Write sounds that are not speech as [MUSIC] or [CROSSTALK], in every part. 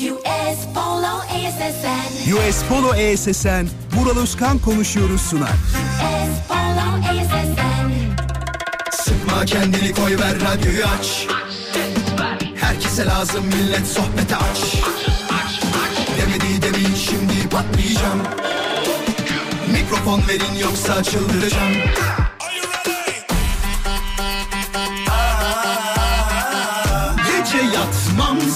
US Polo ASSN. US Polo ESSN, Vural Özkan konuşuyoruz sunar. US Polo ASSN. Sıkma kendini koy ver radyoyu aç Herkese lazım millet sohbete aç Demedi demin şimdi patlayacağım Mikrofon verin yoksa çıldıracağım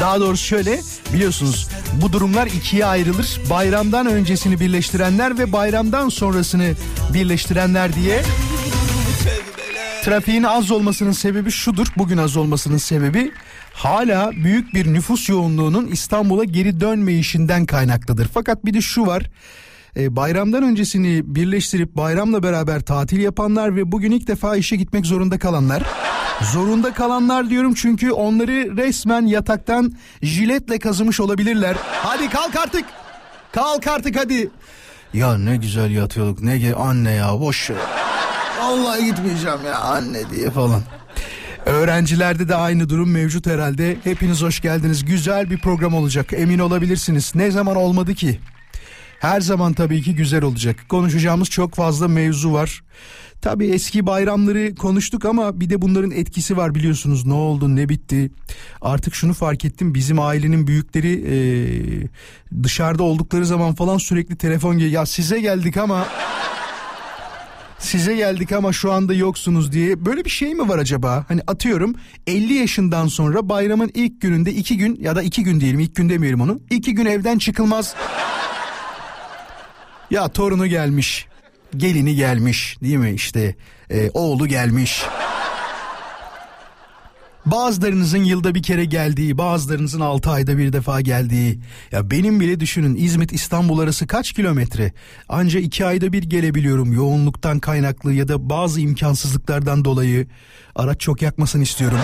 Daha doğrusu şöyle biliyorsunuz bu durumlar ikiye ayrılır. Bayramdan öncesini birleştirenler ve bayramdan sonrasını birleştirenler diye. Trafiğin az olmasının sebebi şudur. Bugün az olmasının sebebi hala büyük bir nüfus yoğunluğunun İstanbul'a geri dönmeyişinden kaynaklıdır. Fakat bir de şu var. E, bayramdan öncesini birleştirip bayramla beraber tatil yapanlar ve bugün ilk defa işe gitmek zorunda kalanlar. Zorunda kalanlar diyorum çünkü onları resmen yataktan jiletle kazımış olabilirler. Hadi kalk artık. Kalk artık hadi. Ya ne güzel yatıyorduk ne ge anne ya boş. Vallahi gitmeyeceğim ya anne diye falan. Öğrencilerde de aynı durum mevcut herhalde. Hepiniz hoş geldiniz. Güzel bir program olacak. Emin olabilirsiniz. Ne zaman olmadı ki? Her zaman tabii ki güzel olacak. Konuşacağımız çok fazla mevzu var. Tabii eski bayramları konuştuk ama bir de bunların etkisi var biliyorsunuz. Ne oldu, ne bitti? Artık şunu fark ettim. Bizim ailenin büyükleri eee, dışarıda oldukları zaman falan sürekli telefon geliyor. Ya size geldik ama size geldik ama şu anda yoksunuz diye böyle bir şey mi var acaba? Hani atıyorum 50 yaşından sonra bayramın ilk gününde iki gün ya da iki gün diyelim ilk gün demeyelim onu. iki gün evden çıkılmaz. Ya torunu gelmiş, gelini gelmiş değil mi işte e, oğlu gelmiş. Bazılarınızın yılda bir kere geldiği, bazılarınızın 6 ayda bir defa geldiği. Ya benim bile düşünün İzmit İstanbul arası kaç kilometre? Anca 2 ayda bir gelebiliyorum yoğunluktan kaynaklı ya da bazı imkansızlıklardan dolayı. Araç çok yakmasın istiyorum.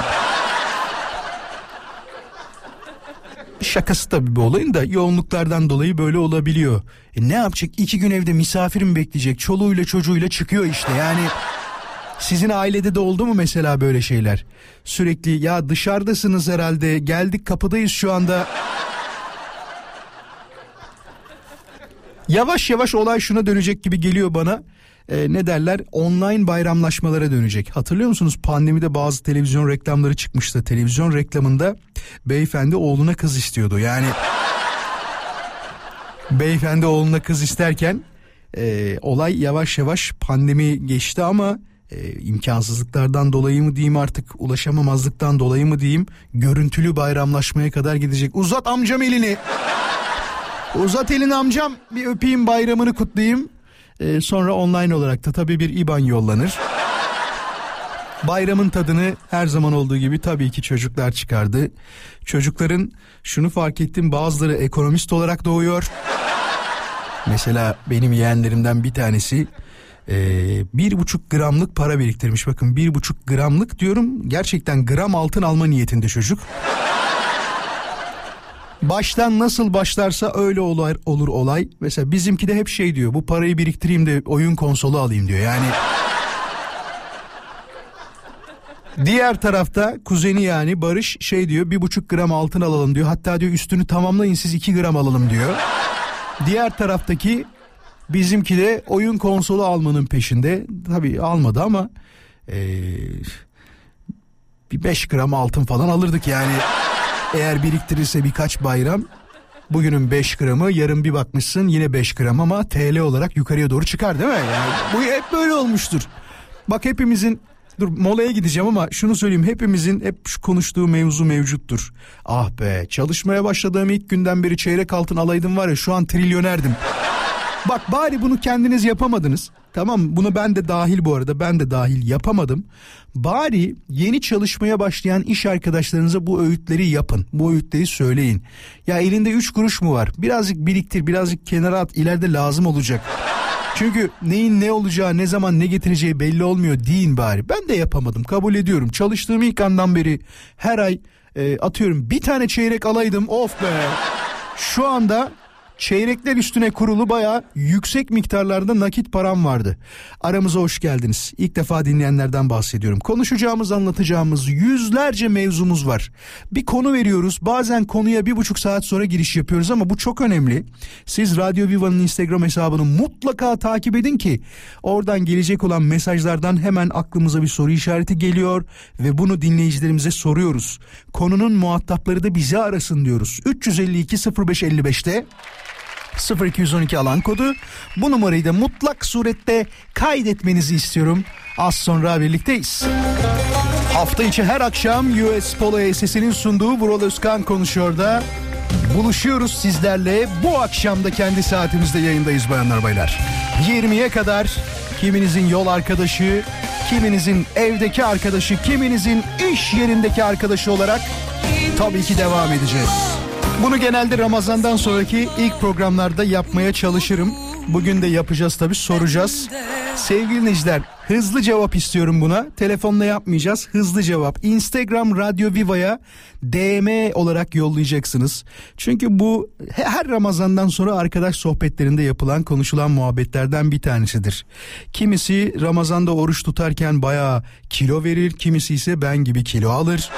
Şakası tabii bu olayın da yoğunluklardan dolayı böyle olabiliyor. E ne yapacak? İki gün evde misafir mi bekleyecek? Çoluğuyla çocuğuyla çıkıyor işte yani. Sizin ailede de oldu mu mesela böyle şeyler? Sürekli ya dışarıdasınız herhalde geldik kapıdayız şu anda. Yavaş yavaş olay şuna dönecek gibi geliyor bana. Ee, ne derler online bayramlaşmalara dönecek. Hatırlıyor musunuz pandemide bazı televizyon reklamları çıkmıştı. Televizyon reklamında beyefendi oğluna kız istiyordu. Yani beyefendi oğluna kız isterken e, olay yavaş yavaş pandemi geçti ama e, imkansızlıklardan dolayı mı diyeyim artık ulaşamamazlıktan dolayı mı diyeyim görüntülü bayramlaşmaya kadar gidecek. Uzat amcam elini. Uzat elini amcam bir öpeyim bayramını kutlayayım. E, sonra online olarak da tabii bir IBAN yollanır. Bayramın tadını her zaman olduğu gibi tabii ki çocuklar çıkardı. Çocukların şunu fark ettim bazıları ekonomist olarak doğuyor. Mesela benim yeğenlerimden bir tanesi e, bir buçuk gramlık para biriktirmiş. Bakın bir buçuk gramlık diyorum gerçekten gram altın alma niyetinde çocuk. Baştan nasıl başlarsa öyle olur, olur olay. Mesela bizimki de hep şey diyor bu parayı biriktireyim de oyun konsolu alayım diyor. Yani [LAUGHS] Diğer tarafta kuzeni yani Barış şey diyor bir buçuk gram altın alalım diyor. Hatta diyor üstünü tamamlayın siz iki gram alalım diyor. Diğer taraftaki bizimki de oyun konsolu almanın peşinde. Tabii almadı ama ee, bir 5 gram altın falan alırdık yani. Eğer biriktirirse birkaç bayram bugünün 5 gramı yarın bir bakmışsın yine 5 gram ama TL olarak yukarıya doğru çıkar değil mi? Yani bu hep böyle olmuştur. Bak hepimizin dur molaya gideceğim ama şunu söyleyeyim hepimizin hep şu konuştuğu mevzu mevcuttur. Ah be çalışmaya başladığım ilk günden beri çeyrek altın alaydım var ya şu an trilyonerdim. Bak bari bunu kendiniz yapamadınız. Tamam bunu ben de dahil bu arada ben de dahil yapamadım. Bari yeni çalışmaya başlayan iş arkadaşlarınıza bu öğütleri yapın. Bu öğütleri söyleyin. Ya elinde 3 kuruş mu var? Birazcık biriktir birazcık kenara at ileride lazım olacak. Çünkü neyin ne olacağı ne zaman ne getireceği belli olmuyor deyin bari. Ben de yapamadım kabul ediyorum. Çalıştığım ilk andan beri her ay e, atıyorum bir tane çeyrek alaydım of be. Şu anda çeyrekler üstüne kurulu baya yüksek miktarlarda nakit param vardı. Aramıza hoş geldiniz. İlk defa dinleyenlerden bahsediyorum. Konuşacağımız anlatacağımız yüzlerce mevzumuz var. Bir konu veriyoruz bazen konuya bir buçuk saat sonra giriş yapıyoruz ama bu çok önemli. Siz Radyo Viva'nın Instagram hesabını mutlaka takip edin ki oradan gelecek olan mesajlardan hemen aklımıza bir soru işareti geliyor ve bunu dinleyicilerimize soruyoruz. Konunun muhatapları da bizi arasın diyoruz. 352 0555'te 0212 alan kodu. Bu numarayı da mutlak surette kaydetmenizi istiyorum. Az sonra birlikteyiz. Hafta içi her akşam US Polo SS'inin sunduğu Vural Özkan konuşuyor da buluşuyoruz sizlerle. Bu akşam da kendi saatimizde yayındayız bayanlar baylar. 20'ye kadar kiminizin yol arkadaşı, kiminizin evdeki arkadaşı, kiminizin iş yerindeki arkadaşı olarak tabii ki devam edeceğiz. Bunu genelde Ramazan'dan sonraki ilk programlarda yapmaya çalışırım. Bugün de yapacağız tabii soracağız. Sevgili dinleyiciler hızlı cevap istiyorum buna. Telefonla yapmayacağız. Hızlı cevap. Instagram Radyo Viva'ya DM olarak yollayacaksınız. Çünkü bu her Ramazan'dan sonra arkadaş sohbetlerinde yapılan konuşulan muhabbetlerden bir tanesidir. Kimisi Ramazan'da oruç tutarken bayağı kilo verir. Kimisi ise ben gibi kilo alır.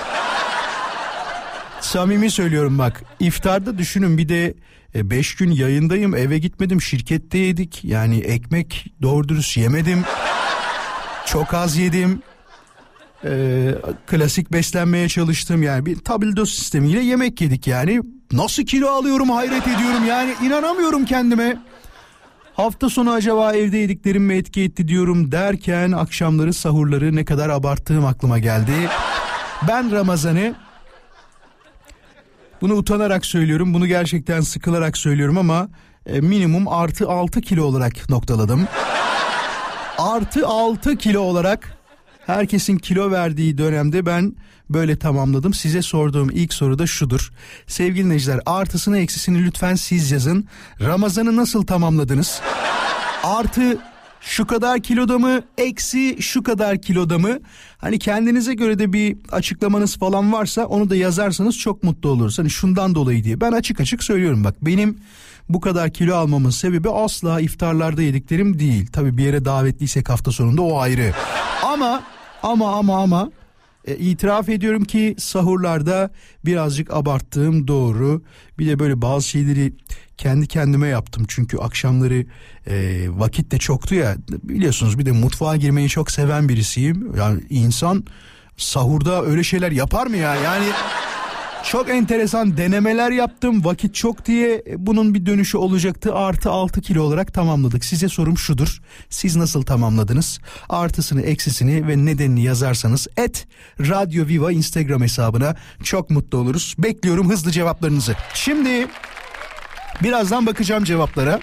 Samimi söylüyorum bak iftarda düşünün bir de 5 gün yayındayım eve gitmedim şirkette yedik. Yani ekmek doğru dürüst yemedim çok az yedim. Ee, klasik beslenmeye çalıştım yani bir tabldot sistemiyle yemek yedik yani. Nasıl kilo alıyorum hayret ediyorum yani inanamıyorum kendime. Hafta sonu acaba evde yediklerim mi etki etti diyorum derken akşamları sahurları ne kadar abarttığım aklıma geldi. Ben Ramazan'ı bunu utanarak söylüyorum. Bunu gerçekten sıkılarak söylüyorum ama e, minimum artı 6 kilo olarak noktaladım. artı 6 kilo olarak herkesin kilo verdiği dönemde ben böyle tamamladım. Size sorduğum ilk soru da şudur. Sevgili dinleyiciler artısını eksisini lütfen siz yazın. Ramazan'ı nasıl tamamladınız? Artı şu kadar kiloda mı eksi şu kadar kiloda mı? Hani kendinize göre de bir açıklamanız falan varsa onu da yazarsanız çok mutlu oluruz. Hani şundan dolayı diye. Ben açık açık söylüyorum. Bak benim bu kadar kilo almamın sebebi asla iftarlarda yediklerim değil. Tabi bir yere davetliysek hafta sonunda o ayrı. Ama ama ama ama e, itiraf ediyorum ki sahurlarda birazcık abarttığım doğru. Bir de böyle bazı şeyleri kendi kendime yaptım. Çünkü akşamları e, vakit de çoktu ya. Biliyorsunuz bir de mutfağa girmeyi çok seven birisiyim. Yani insan sahurda öyle şeyler yapar mı ya? Yani çok enteresan denemeler yaptım. Vakit çok diye. Bunun bir dönüşü olacaktı. Artı 6 kilo olarak tamamladık. Size sorum şudur. Siz nasıl tamamladınız? Artısını eksisini ve nedenini yazarsanız et Radyo Viva Instagram hesabına çok mutlu oluruz. Bekliyorum hızlı cevaplarınızı. Şimdi birazdan bakacağım cevaplara.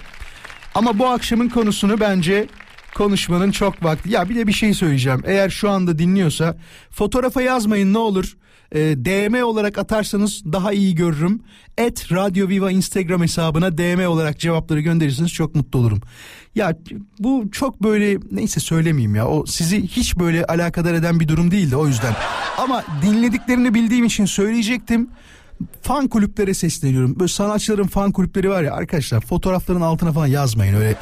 Ama bu akşamın konusunu bence konuşmanın çok vakti. Ya bir de bir şey söyleyeceğim. Eğer şu anda dinliyorsa fotoğrafa yazmayın ne olur. E, DM olarak atarsanız daha iyi görürüm. Et Radyo Viva Instagram hesabına DM olarak cevapları gönderirseniz çok mutlu olurum. Ya bu çok böyle neyse söylemeyeyim ya. O sizi hiç böyle alakadar eden bir durum değildi o yüzden. Ama dinlediklerini bildiğim için söyleyecektim fan kulüplere sesleniyorum. Böyle sanatçıların fan kulüpleri var ya arkadaşlar fotoğrafların altına falan yazmayın öyle.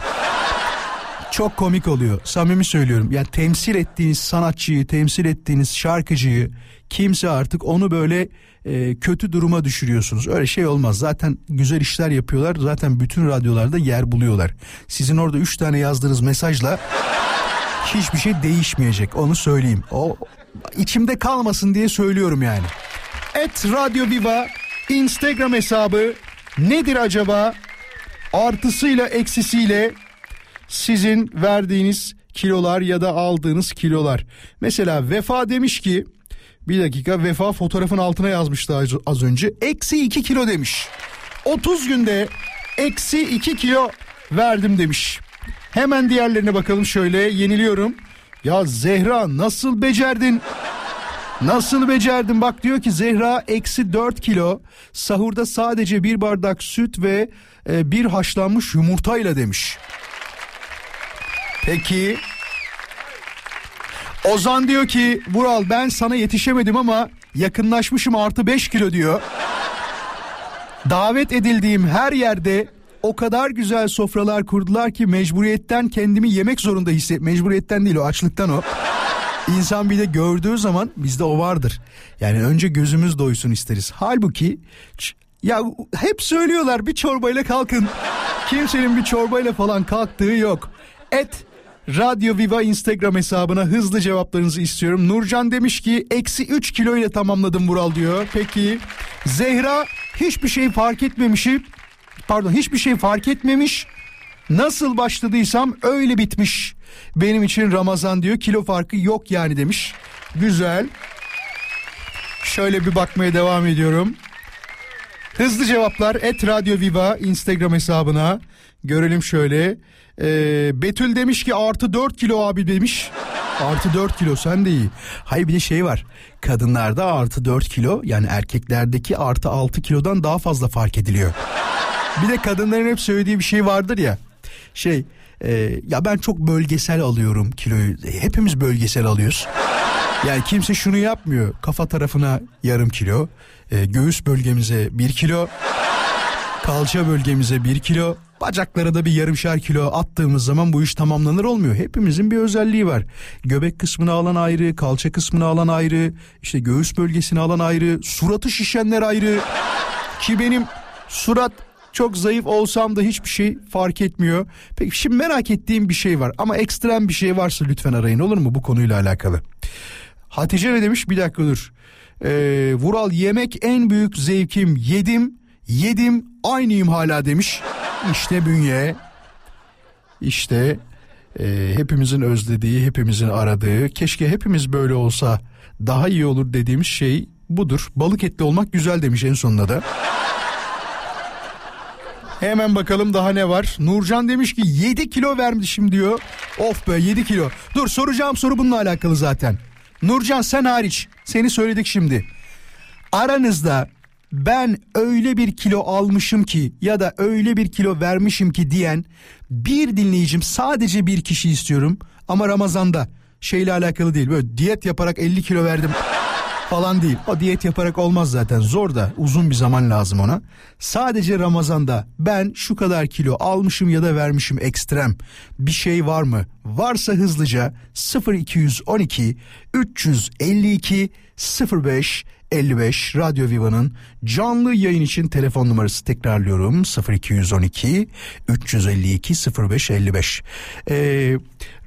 Çok komik oluyor. Samimi söylüyorum. Yani temsil ettiğiniz sanatçıyı, temsil ettiğiniz şarkıcıyı kimse artık onu böyle e, kötü duruma düşürüyorsunuz. Öyle şey olmaz. Zaten güzel işler yapıyorlar. Zaten bütün radyolarda yer buluyorlar. Sizin orada üç tane yazdığınız mesajla hiçbir şey değişmeyecek. Onu söyleyeyim. O içimde kalmasın diye söylüyorum yani. Et Radyo Viva Instagram hesabı nedir acaba? Artısıyla eksisiyle sizin verdiğiniz kilolar ya da aldığınız kilolar. Mesela Vefa demiş ki bir dakika Vefa fotoğrafın altına yazmıştı az, önce. Eksi 2 kilo demiş. 30 günde eksi 2 kilo verdim demiş. Hemen diğerlerine bakalım şöyle yeniliyorum. Ya Zehra nasıl becerdin? Nasıl becerdin? Bak diyor ki Zehra eksi 4 kilo sahurda sadece bir bardak süt ve e, bir haşlanmış yumurtayla demiş. Peki. Ozan diyor ki Vural ben sana yetişemedim ama yakınlaşmışım artı 5 kilo diyor. Davet edildiğim her yerde o kadar güzel sofralar kurdular ki mecburiyetten kendimi yemek zorunda hisset. Mecburiyetten değil o açlıktan o. İnsan bir de gördüğü zaman bizde o vardır. Yani önce gözümüz doysun isteriz. Halbuki ya hep söylüyorlar bir çorbayla kalkın. Kimsenin bir çorbayla falan kalktığı yok. Et Radyo Viva Instagram hesabına hızlı cevaplarınızı istiyorum. Nurcan demiş ki eksi 3 kilo ile tamamladım Vural diyor. Peki Zehra hiçbir şey fark etmemişim. Pardon hiçbir şey fark etmemiş. Nasıl başladıysam öyle bitmiş. Benim için Ramazan diyor kilo farkı yok yani demiş. Güzel. Şöyle bir bakmaya devam ediyorum. Hızlı cevaplar et Radyo Viva Instagram hesabına. Görelim şöyle. Ee, Betül demiş ki artı 4 kilo abi demiş. Artı 4 kilo sen de iyi. Hayır bir de şey var. Kadınlarda artı 4 kilo yani erkeklerdeki artı 6 kilodan daha fazla fark ediliyor. Bir de kadınların hep söylediği bir şey vardır ya. Şey e, ya ben çok bölgesel alıyorum kiloyu. Hepimiz bölgesel alıyoruz. Yani kimse şunu yapmıyor. Kafa tarafına yarım kilo. e, göğüs bölgemize bir kilo. Kalça bölgemize bir kilo. Bacaklara da bir yarımşar kilo attığımız zaman bu iş tamamlanır olmuyor. Hepimizin bir özelliği var. Göbek kısmını alan ayrı, kalça kısmını alan ayrı, işte göğüs bölgesini alan ayrı, suratı şişenler ayrı. Ki benim surat çok zayıf olsam da hiçbir şey fark etmiyor. Peki şimdi merak ettiğim bir şey var ama ekstrem bir şey varsa lütfen arayın olur mu bu konuyla alakalı? Hatice ne demiş bir dakika dur. Ee, Vural yemek en büyük zevkim yedim yedim aynıyım hala demiş. İşte bünye işte e, hepimizin özlediği hepimizin aradığı keşke hepimiz böyle olsa daha iyi olur dediğimiz şey budur. Balık etli olmak güzel demiş en sonunda da. Hemen bakalım daha ne var. Nurcan demiş ki 7 kilo vermişim diyor. Of be 7 kilo. Dur soracağım soru bununla alakalı zaten. Nurcan sen hariç seni söyledik şimdi. Aranızda ben öyle bir kilo almışım ki ya da öyle bir kilo vermişim ki diyen bir dinleyicim sadece bir kişi istiyorum. Ama Ramazan'da şeyle alakalı değil böyle diyet yaparak 50 kilo verdim falan değil. O diyet yaparak olmaz zaten zor da uzun bir zaman lazım ona. Sadece Ramazan'da ben şu kadar kilo almışım ya da vermişim ekstrem bir şey var mı? Varsa hızlıca 0212 352 05 55 Radyo Viva'nın canlı yayın için telefon numarası tekrarlıyorum. 0212 352 05 55 ee,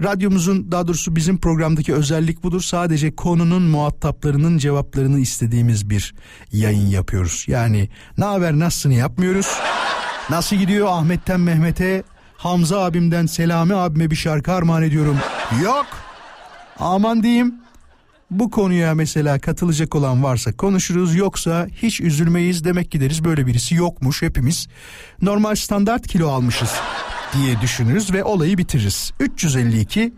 radyomuzun daha doğrusu bizim programdaki özellik budur. Sadece konunun muhataplarının cevaplarını istediğimiz bir yayın yapıyoruz. Yani ne haber nasılsını yapmıyoruz. Nasıl gidiyor? Ahmet'ten Mehmet'e Hamza abimden Selami abime bir şarkı armağan ediyorum. Yok. Aman diyeyim bu konuya mesela katılacak olan varsa konuşuruz yoksa hiç üzülmeyiz demek gideriz böyle birisi yokmuş hepimiz normal standart kilo almışız diye düşünürüz ve olayı bitiririz. 352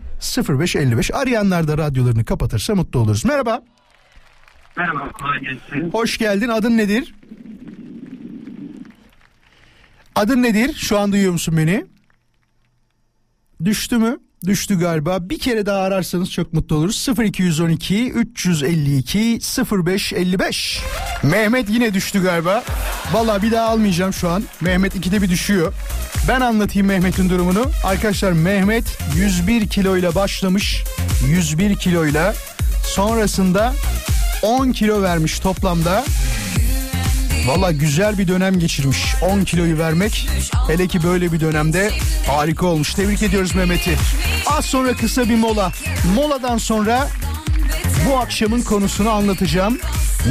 0555 arayanlar da radyolarını kapatırsa mutlu oluruz. Merhaba. Merhaba. Hoş geldin. Adın nedir? Adın nedir? Şu an duyuyor musun beni? Düştü mü? Düştü galiba. Bir kere daha ararsanız çok mutlu oluruz. 0212 352 0555. Mehmet yine düştü galiba. Vallahi bir daha almayacağım şu an. Mehmet ikide bir düşüyor. Ben anlatayım Mehmet'in durumunu. Arkadaşlar Mehmet 101 kiloyla başlamış. 101 kiloyla. Sonrasında 10 kilo vermiş toplamda. Valla güzel bir dönem geçirmiş. 10 kiloyu vermek hele ki böyle bir dönemde harika olmuş. Tebrik ediyoruz Mehmet'i. Az sonra kısa bir mola. Moladan sonra bu akşamın konusunu anlatacağım.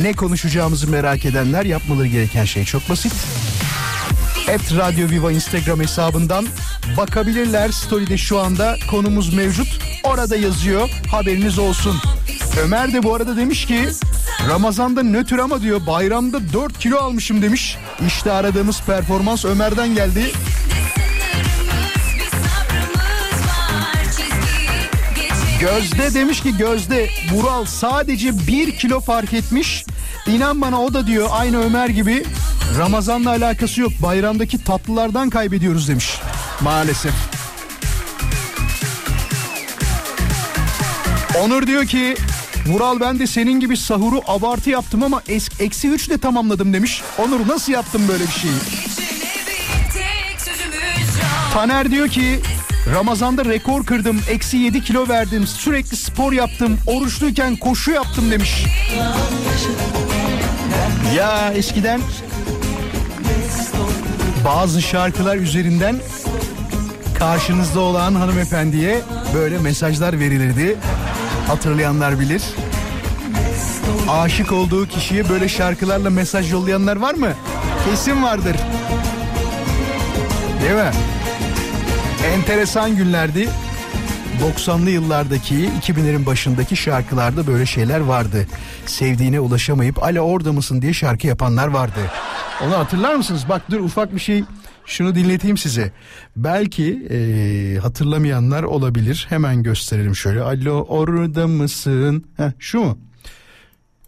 Ne konuşacağımızı merak edenler yapmaları gereken şey çok basit. Et Radyo Viva Instagram hesabından bakabilirler. Story'de şu anda konumuz mevcut. Orada yazıyor. Haberiniz olsun. Ömer de bu arada demiş ki Ramazan'da nötr ama diyor bayramda 4 kilo almışım demiş. İşte aradığımız performans Ömer'den geldi. Gözde demiş ki Gözde Vural sadece bir kilo fark etmiş. İnan bana o da diyor aynı Ömer gibi Ramazan'la alakası yok. Bayramdaki tatlılardan kaybediyoruz demiş. Maalesef. Onur diyor ki Vural ben de senin gibi sahuru abartı yaptım ama es- eksi üçle tamamladım demiş. Onur nasıl yaptın böyle bir şeyi? Taner diyor ki Ramazan'da rekor kırdım. Eksi 7 kilo verdim. Sürekli spor yaptım. Oruçluyken koşu yaptım demiş. Ya eskiden bazı şarkılar üzerinden karşınızda olan hanımefendiye böyle mesajlar verilirdi. Hatırlayanlar bilir. Aşık olduğu kişiye böyle şarkılarla mesaj yollayanlar var mı? Kesin vardır. Değil mi? Enteresan günlerdi. 90'lı yıllardaki 2000'lerin başındaki şarkılarda böyle şeyler vardı. Sevdiğine ulaşamayıp hala orada mısın diye şarkı yapanlar vardı. Onu hatırlar mısınız? Bak dur ufak bir şey şunu dinleteyim size. Belki eee, hatırlamayanlar olabilir. Hemen gösterelim şöyle. Alo orada mısın? Heh, şu mu?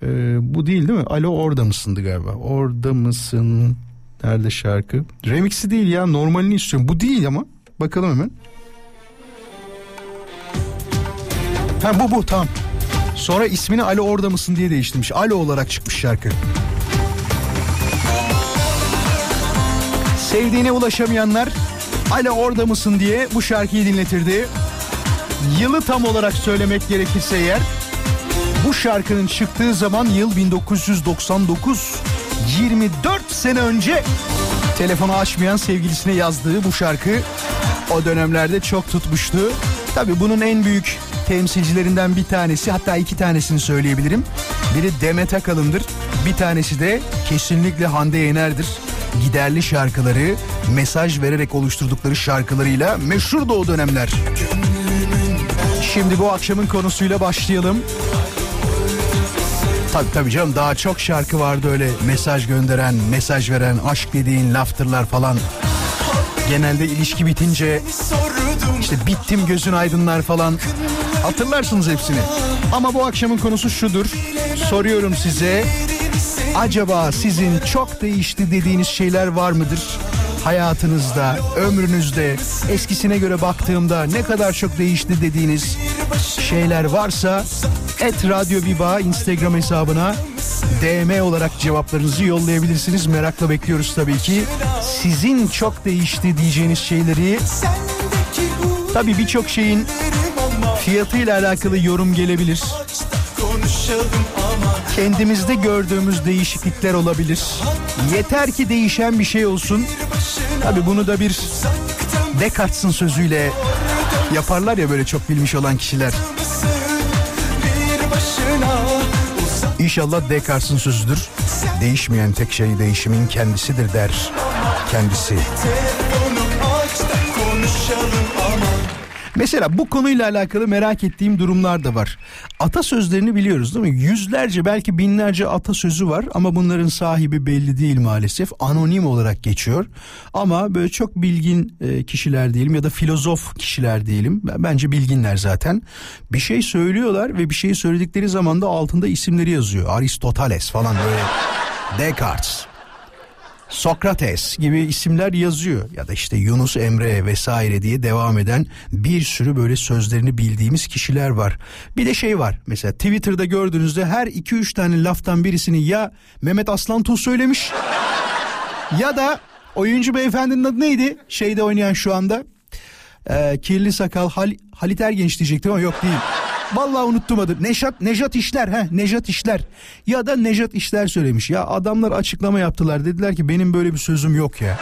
Eee, bu değil değil mi? Alo orada mısındı galiba. Orada mısın? Nerede şarkı? Remix'i değil ya normalini istiyorum. Bu değil ama. Bakalım hemen. Ha bu bu tamam. Sonra ismini Alo orada mısın diye değiştirmiş. Alo olarak çıkmış şarkı. Sevdiğine ulaşamayanlar Alo orada mısın diye bu şarkıyı dinletirdi. Yılı tam olarak söylemek gerekirse eğer bu şarkının çıktığı zaman yıl 1999. 24 sene önce telefonu açmayan sevgilisine yazdığı bu şarkı o dönemlerde çok tutmuştu. Tabi bunun en büyük temsilcilerinden bir tanesi hatta iki tanesini söyleyebilirim. Biri Demet Akalın'dır. Bir tanesi de kesinlikle Hande Yener'dir. Giderli şarkıları mesaj vererek oluşturdukları şarkılarıyla meşhur da o dönemler. Şimdi bu akşamın konusuyla başlayalım. Tabii tabii canım daha çok şarkı vardı öyle mesaj gönderen, mesaj veren, aşk dediğin laftırlar falan. Genelde ilişki bitince işte bittim gözün aydınlar falan. Hatırlarsınız hepsini. Ama bu akşamın konusu şudur. Soruyorum size. Acaba sizin çok değişti dediğiniz şeyler var mıdır? Hayatınızda, ömrünüzde, eskisine göre baktığımda ne kadar çok değişti dediğiniz şeyler varsa et Radyo Viva Instagram hesabına DM olarak cevaplarınızı yollayabilirsiniz. Merakla bekliyoruz tabii ki. Sizin çok değişti diyeceğiniz şeyleri tabii birçok şeyin fiyatıyla alakalı yorum gelebilir. Kendimizde gördüğümüz değişiklikler olabilir. Yeter ki değişen bir şey olsun. Tabii bunu da bir Descartes'in sözüyle yaparlar ya böyle çok bilmiş olan kişiler. İnşallah Descartes'in sözüdür. Değişmeyen tek şey değişimin kendisidir der kendisi. Mesela bu konuyla alakalı merak ettiğim durumlar da var. Atasözlerini biliyoruz değil mi? Yüzlerce belki binlerce atasözü var ama bunların sahibi belli değil maalesef. Anonim olarak geçiyor. Ama böyle çok bilgin e, kişiler diyelim ya da filozof kişiler diyelim. Bence bilginler zaten. Bir şey söylüyorlar ve bir şey söyledikleri zaman da altında isimleri yazıyor. Aristoteles falan böyle. Descartes. Sokrates gibi isimler yazıyor ya da işte Yunus Emre vesaire diye devam eden bir sürü böyle sözlerini bildiğimiz kişiler var. Bir de şey var mesela Twitter'da gördüğünüzde her 2-3 tane laftan birisini ya Mehmet Aslan Tuğ söylemiş ya da oyuncu beyefendinin adı neydi şeyde oynayan şu anda Ee, kirli sakal Hal, Halit Ergenç diyecektim ama yok değil. Vallahi unuttum adı. Nejat Nejat İşler he Nejat İşler ya da Nejat İşler söylemiş. Ya adamlar açıklama yaptılar. Dediler ki benim böyle bir sözüm yok ya.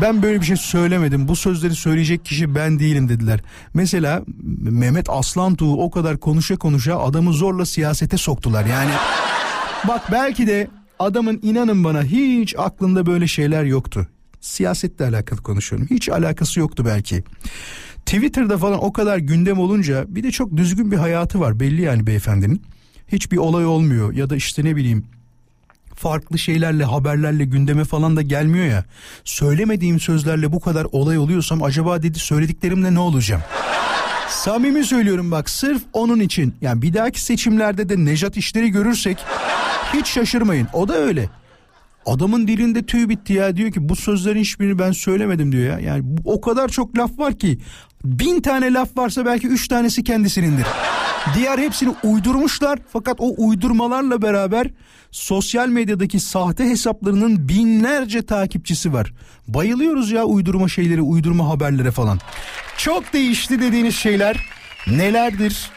Ben böyle bir şey söylemedim. Bu sözleri söyleyecek kişi ben değilim dediler. Mesela Mehmet Aslantuğ o kadar konuşa konuşa adamı zorla siyasete soktular. Yani bak belki de adamın inanın bana hiç aklında böyle şeyler yoktu. Siyasetle alakalı konuşuyorum. Hiç alakası yoktu belki. Twitter'da falan o kadar gündem olunca bir de çok düzgün bir hayatı var belli yani beyefendinin. Hiçbir olay olmuyor ya da işte ne bileyim farklı şeylerle haberlerle gündeme falan da gelmiyor ya. Söylemediğim sözlerle bu kadar olay oluyorsam acaba dedi söylediklerimle ne olacağım? [LAUGHS] Samimi söylüyorum bak sırf onun için. Yani bir dahaki seçimlerde de Nejat işleri görürsek hiç şaşırmayın. O da öyle. Adamın dilinde tüy bitti ya diyor ki bu sözlerin hiçbirini ben söylemedim diyor ya. Yani o kadar çok laf var ki bin tane laf varsa belki üç tanesi kendisinindir. [LAUGHS] Diğer hepsini uydurmuşlar fakat o uydurmalarla beraber sosyal medyadaki sahte hesaplarının binlerce takipçisi var. Bayılıyoruz ya uydurma şeyleri, uydurma haberlere falan. Çok değişti dediğiniz şeyler nelerdir?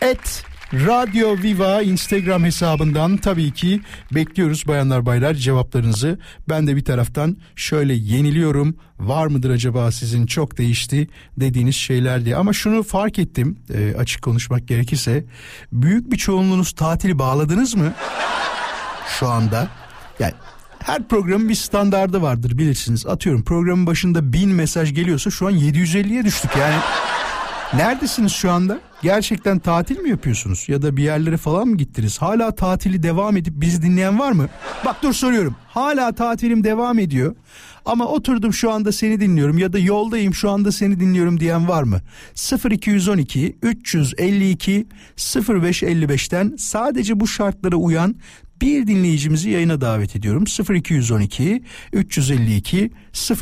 Et Radyo Viva Instagram hesabından tabii ki bekliyoruz bayanlar baylar cevaplarınızı. Ben de bir taraftan şöyle yeniliyorum. Var mıdır acaba sizin çok değişti dediğiniz şeyler diye. Ama şunu fark ettim e, açık konuşmak gerekirse. Büyük bir çoğunluğunuz tatili bağladınız mı? Şu anda. Yani her programın bir standardı vardır bilirsiniz. Atıyorum programın başında bin mesaj geliyorsa şu an 750'ye düştük yani. Neredesiniz şu anda? Gerçekten tatil mi yapıyorsunuz? Ya da bir yerlere falan mı gittiniz? Hala tatili devam edip bizi dinleyen var mı? Bak dur soruyorum. Hala tatilim devam ediyor. Ama oturdum şu anda seni dinliyorum ya da yoldayım şu anda seni dinliyorum diyen var mı? 0212 352 0555'ten sadece bu şartlara uyan bir dinleyicimizi yayına davet ediyorum. 0212 352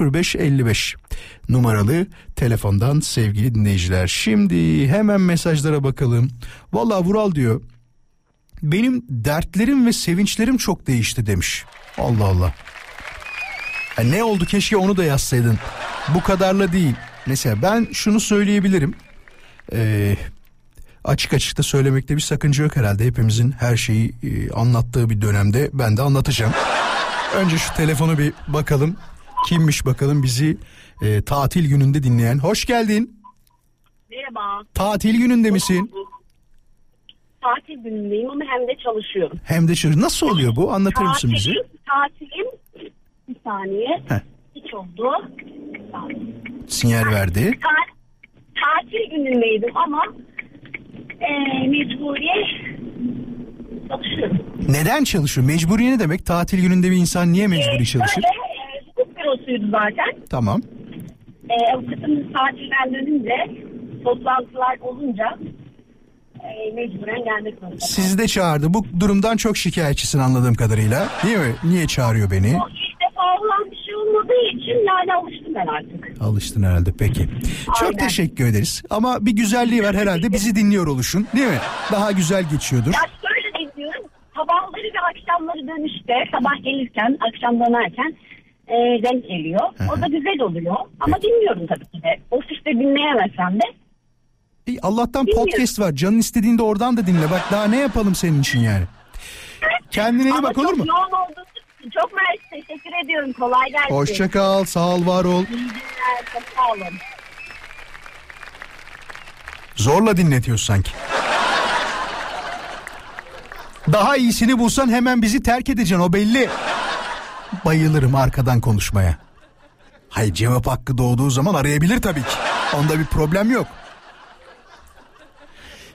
0555 numaralı telefondan sevgili dinleyiciler. Şimdi hemen mesajlara bakalım. Valla Vural diyor. Benim dertlerim ve sevinçlerim çok değişti demiş. Allah Allah. Ya ne oldu keşke onu da yazsaydın. Bu kadarla değil. Mesela ben şunu söyleyebilirim. Ee, açık açık da söylemekte bir sakınca yok herhalde. Hepimizin her şeyi e, anlattığı bir dönemde ben de anlatacağım. Önce şu telefonu bir bakalım. Kimmiş bakalım bizi e, tatil gününde dinleyen. Hoş geldin. Merhaba. Tatil gününde misin? Tatil günündeyim ama hem de çalışıyorum. Hem de şu nasıl oluyor bu? Anlatır mısın bize? Tatilim, tatilim bir saniye. Heh. Hiç oldu. Sinyal verdi. Ta- tatil günündeydim ama e, mecburiye çalışıyorum. Neden çalışıyor? Mecburi ne demek? Tatil gününde bir insan niye mecburi çalışır? Böyle e, hukuk bürosuydu zaten. Tamam. E, avukatım tatilden dönünce toplantılar olunca e, mecburen gelmek zorunda. Sizi de çağırdı. Bu durumdan çok şikayetçisin anladığım kadarıyla. Değil mi? Niye çağırıyor beni? O ilk defa olan bir şey olmadığı için yani alıştım ben artık. Alıştın herhalde peki. Çok Aynen. teşekkür ederiz. Ama bir güzelliği var herhalde bizi dinliyor oluşun değil mi? Daha güzel geçiyordur. Ya şöyle diyorum. Sabahları ve akşamları dönüşte sabah gelirken akşam dönerken e, denk geliyor. O da güzel oluyor. Ama dinliyorum tabii ki de. Ofiste dinleyemesem de. İyi, Allah'tan Dinliyorum. podcast var. Canın istediğinde oradan da dinle. Bak daha ne yapalım senin için yani. Kendine iyi Ama bak çok olur mu? yoğun olduğunuz için çok mersi. Teşekkür ediyorum. Kolay gelsin. Hoşça kal, sağ ol, var ol. İyi günler. Çok sağ olun. Zorla dinletiyorsun sanki. Daha iyisini bulsan hemen bizi terk edeceksin o belli. Bayılırım arkadan konuşmaya. Hayır cevap hakkı doğduğu zaman arayabilir tabii ki. Onda bir problem yok.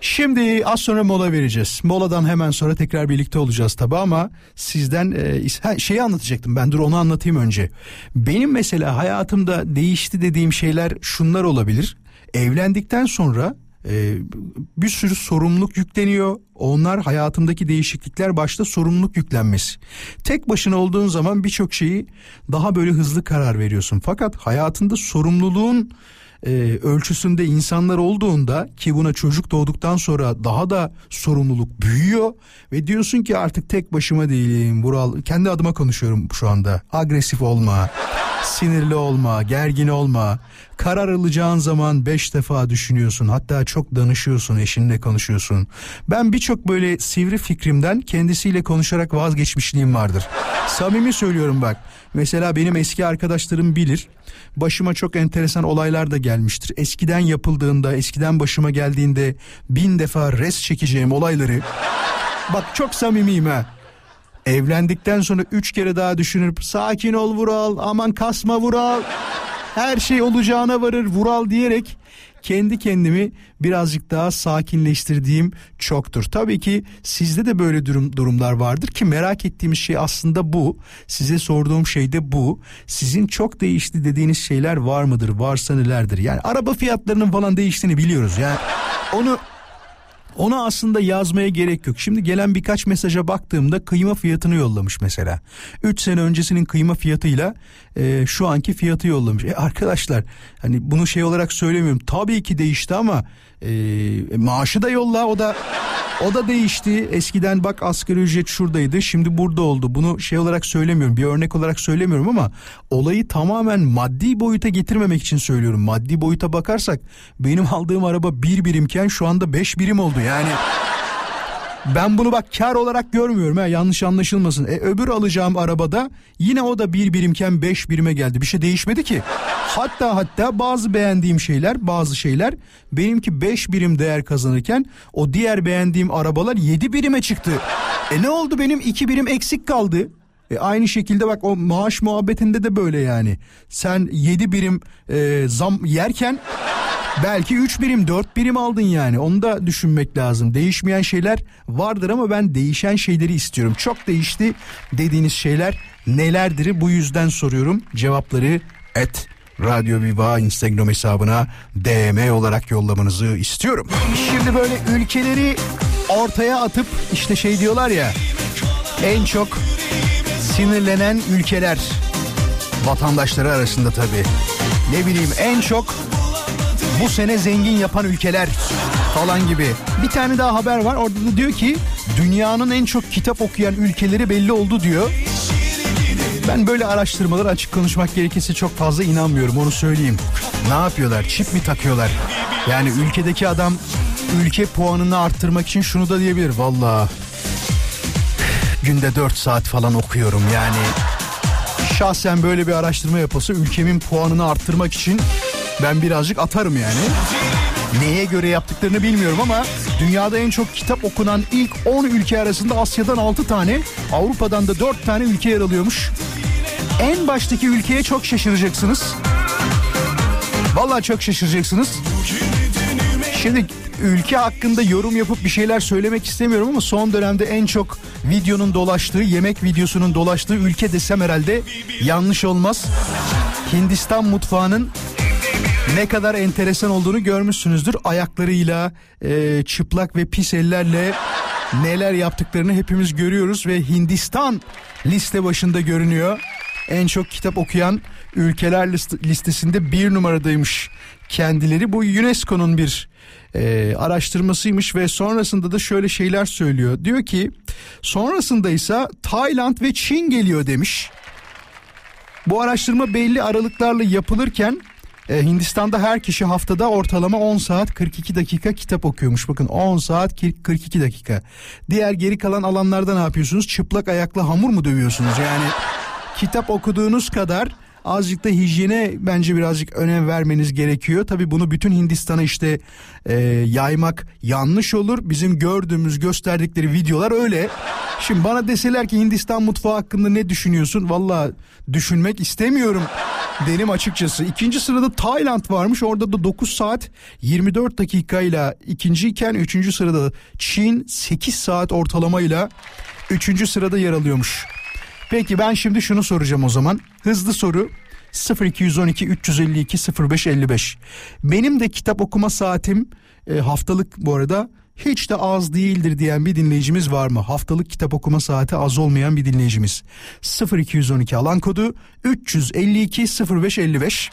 Şimdi az sonra mola vereceğiz. Moladan hemen sonra tekrar birlikte olacağız tabi ama sizden e, şeyi anlatacaktım ben dur onu anlatayım önce. Benim mesela hayatımda değişti dediğim şeyler şunlar olabilir. Evlendikten sonra e, bir sürü sorumluluk yükleniyor. Onlar hayatımdaki değişiklikler başta sorumluluk yüklenmesi. Tek başına olduğun zaman birçok şeyi daha böyle hızlı karar veriyorsun. Fakat hayatında sorumluluğun e, ölçüsünde insanlar olduğunda ki buna çocuk doğduktan sonra daha da sorumluluk büyüyor ve diyorsun ki artık tek başıma değilim Vural kendi adıma konuşuyorum şu anda agresif olma sinirli olma gergin olma karar alacağın zaman beş defa düşünüyorsun hatta çok danışıyorsun eşinle konuşuyorsun ben birçok böyle sivri fikrimden kendisiyle konuşarak vazgeçmişliğim vardır samimi söylüyorum bak mesela benim eski arkadaşlarım bilir başıma çok enteresan olaylar da gelmiştir. Eskiden yapıldığında, eskiden başıma geldiğinde bin defa res çekeceğim olayları. Bak çok samimiyim ha. Evlendikten sonra üç kere daha düşünüp sakin ol Vural, aman kasma Vural. Her şey olacağına varır Vural diyerek kendi kendimi birazcık daha sakinleştirdiğim çoktur. Tabii ki sizde de böyle durum durumlar vardır ki merak ettiğimiz şey aslında bu. Size sorduğum şey de bu. Sizin çok değişti dediğiniz şeyler var mıdır? Varsa nelerdir? Yani araba fiyatlarının falan değiştiğini biliyoruz. Yani onu ona aslında yazmaya gerek yok. Şimdi gelen birkaç mesaja baktığımda kıyma fiyatını yollamış mesela. 3 sene öncesinin kıyma fiyatıyla e, şu anki fiyatı yollamış. E arkadaşlar hani bunu şey olarak söylemiyorum. Tabii ki değişti ama e, maaşı da yolla o da o da değişti. Eskiden bak asgari ücret şuradaydı şimdi burada oldu. Bunu şey olarak söylemiyorum bir örnek olarak söylemiyorum ama olayı tamamen maddi boyuta getirmemek için söylüyorum. Maddi boyuta bakarsak benim aldığım araba bir birimken şu anda beş birim oldu yani. Ben bunu bak kar olarak görmüyorum ha yanlış anlaşılmasın. E, öbür alacağım arabada yine o da bir birimken beş birime geldi. Bir şey değişmedi ki. Hatta hatta bazı beğendiğim şeyler bazı şeyler benimki beş birim değer kazanırken o diğer beğendiğim arabalar yedi birime çıktı. E ne oldu benim iki birim eksik kaldı. E aynı şekilde bak o maaş muhabbetinde de böyle yani. Sen 7 birim e, zam yerken belki 3 birim 4 birim aldın yani. Onu da düşünmek lazım. Değişmeyen şeyler vardır ama ben değişen şeyleri istiyorum. Çok değişti dediğiniz şeyler nelerdir? Bu yüzden soruyorum. Cevapları et Radyo Viva Instagram hesabına DM olarak yollamanızı istiyorum. Şimdi böyle ülkeleri ortaya atıp işte şey diyorlar ya en çok sinirlenen ülkeler vatandaşları arasında tabii. Ne bileyim en çok bu sene zengin yapan ülkeler falan gibi. Bir tane daha haber var orada da diyor ki dünyanın en çok kitap okuyan ülkeleri belli oldu diyor. Ben böyle araştırmalara açık konuşmak gerekirse çok fazla inanmıyorum onu söyleyeyim. Ne yapıyorlar? Çip mi takıyorlar? Yani ülkedeki adam ülke puanını arttırmak için şunu da diyebilir. Valla günde 4 saat falan okuyorum yani. Şahsen böyle bir araştırma yapılsa ülkemin puanını arttırmak için ben birazcık atarım yani. Neye göre yaptıklarını bilmiyorum ama dünyada en çok kitap okunan ilk 10 ülke arasında Asya'dan 6 tane, Avrupa'dan da 4 tane ülke yer alıyormuş. En baştaki ülkeye çok şaşıracaksınız. Vallahi çok şaşıracaksınız. Şimdi ülke hakkında yorum yapıp bir şeyler söylemek istemiyorum ama son dönemde en çok videonun dolaştığı, yemek videosunun dolaştığı ülke desem herhalde yanlış olmaz. Hindistan mutfağının ne kadar enteresan olduğunu görmüşsünüzdür. Ayaklarıyla, e, çıplak ve pis ellerle neler yaptıklarını hepimiz görüyoruz ve Hindistan liste başında görünüyor. En çok kitap okuyan ülkeler list- listesinde bir numaradaymış kendileri. Bu UNESCO'nun bir e, araştırmasıymış ve sonrasında da şöyle şeyler söylüyor. Diyor ki sonrasında ise Tayland ve Çin geliyor demiş. Bu araştırma belli aralıklarla yapılırken e, Hindistan'da her kişi haftada ortalama 10 saat 42 dakika kitap okuyormuş. Bakın 10 saat 42 dakika. Diğer geri kalan alanlarda ne yapıyorsunuz? Çıplak ayakla hamur mu dövüyorsunuz? Yani kitap okuduğunuz kadar azıcık da hijyene bence birazcık önem vermeniz gerekiyor. Tabii bunu bütün Hindistan'a işte e, yaymak yanlış olur. Bizim gördüğümüz gösterdikleri videolar öyle. Şimdi bana deseler ki Hindistan mutfağı hakkında ne düşünüyorsun? Valla düşünmek istemiyorum derim açıkçası. İkinci sırada Tayland varmış. Orada da 9 saat 24 dakikayla ikinciyken üçüncü sırada Çin 8 saat ortalamayla üçüncü sırada yer alıyormuş. Peki ben şimdi şunu soracağım o zaman. Hızlı soru 0212 352 0555. Benim de kitap okuma saatim e, haftalık bu arada hiç de az değildir diyen bir dinleyicimiz var mı? Haftalık kitap okuma saati az olmayan bir dinleyicimiz. 0212 alan kodu 352 0555.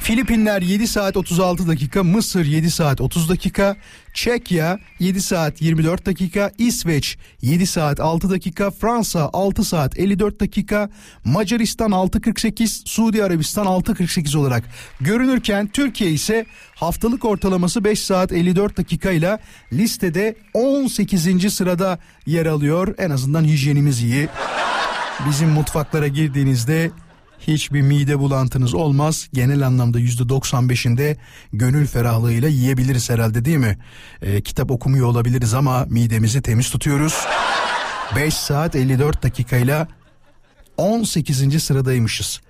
Filipinler 7 saat 36 dakika, Mısır 7 saat 30 dakika, Çekya 7 saat 24 dakika, İsveç 7 saat 6 dakika, Fransa 6 saat 54 dakika, Macaristan 6.48, Suudi Arabistan 6.48 olarak görünürken Türkiye ise haftalık ortalaması 5 saat 54 dakika ile listede 18. sırada yer alıyor. En azından hijyenimiz iyi. Bizim mutfaklara girdiğinizde hiçbir mide bulantınız olmaz. Genel anlamda yüzde 95'inde gönül ferahlığıyla yiyebiliriz herhalde değil mi? Ee, kitap okumuyor olabiliriz ama midemizi temiz tutuyoruz. 5 saat 54 dakikayla 18. sıradaymışız.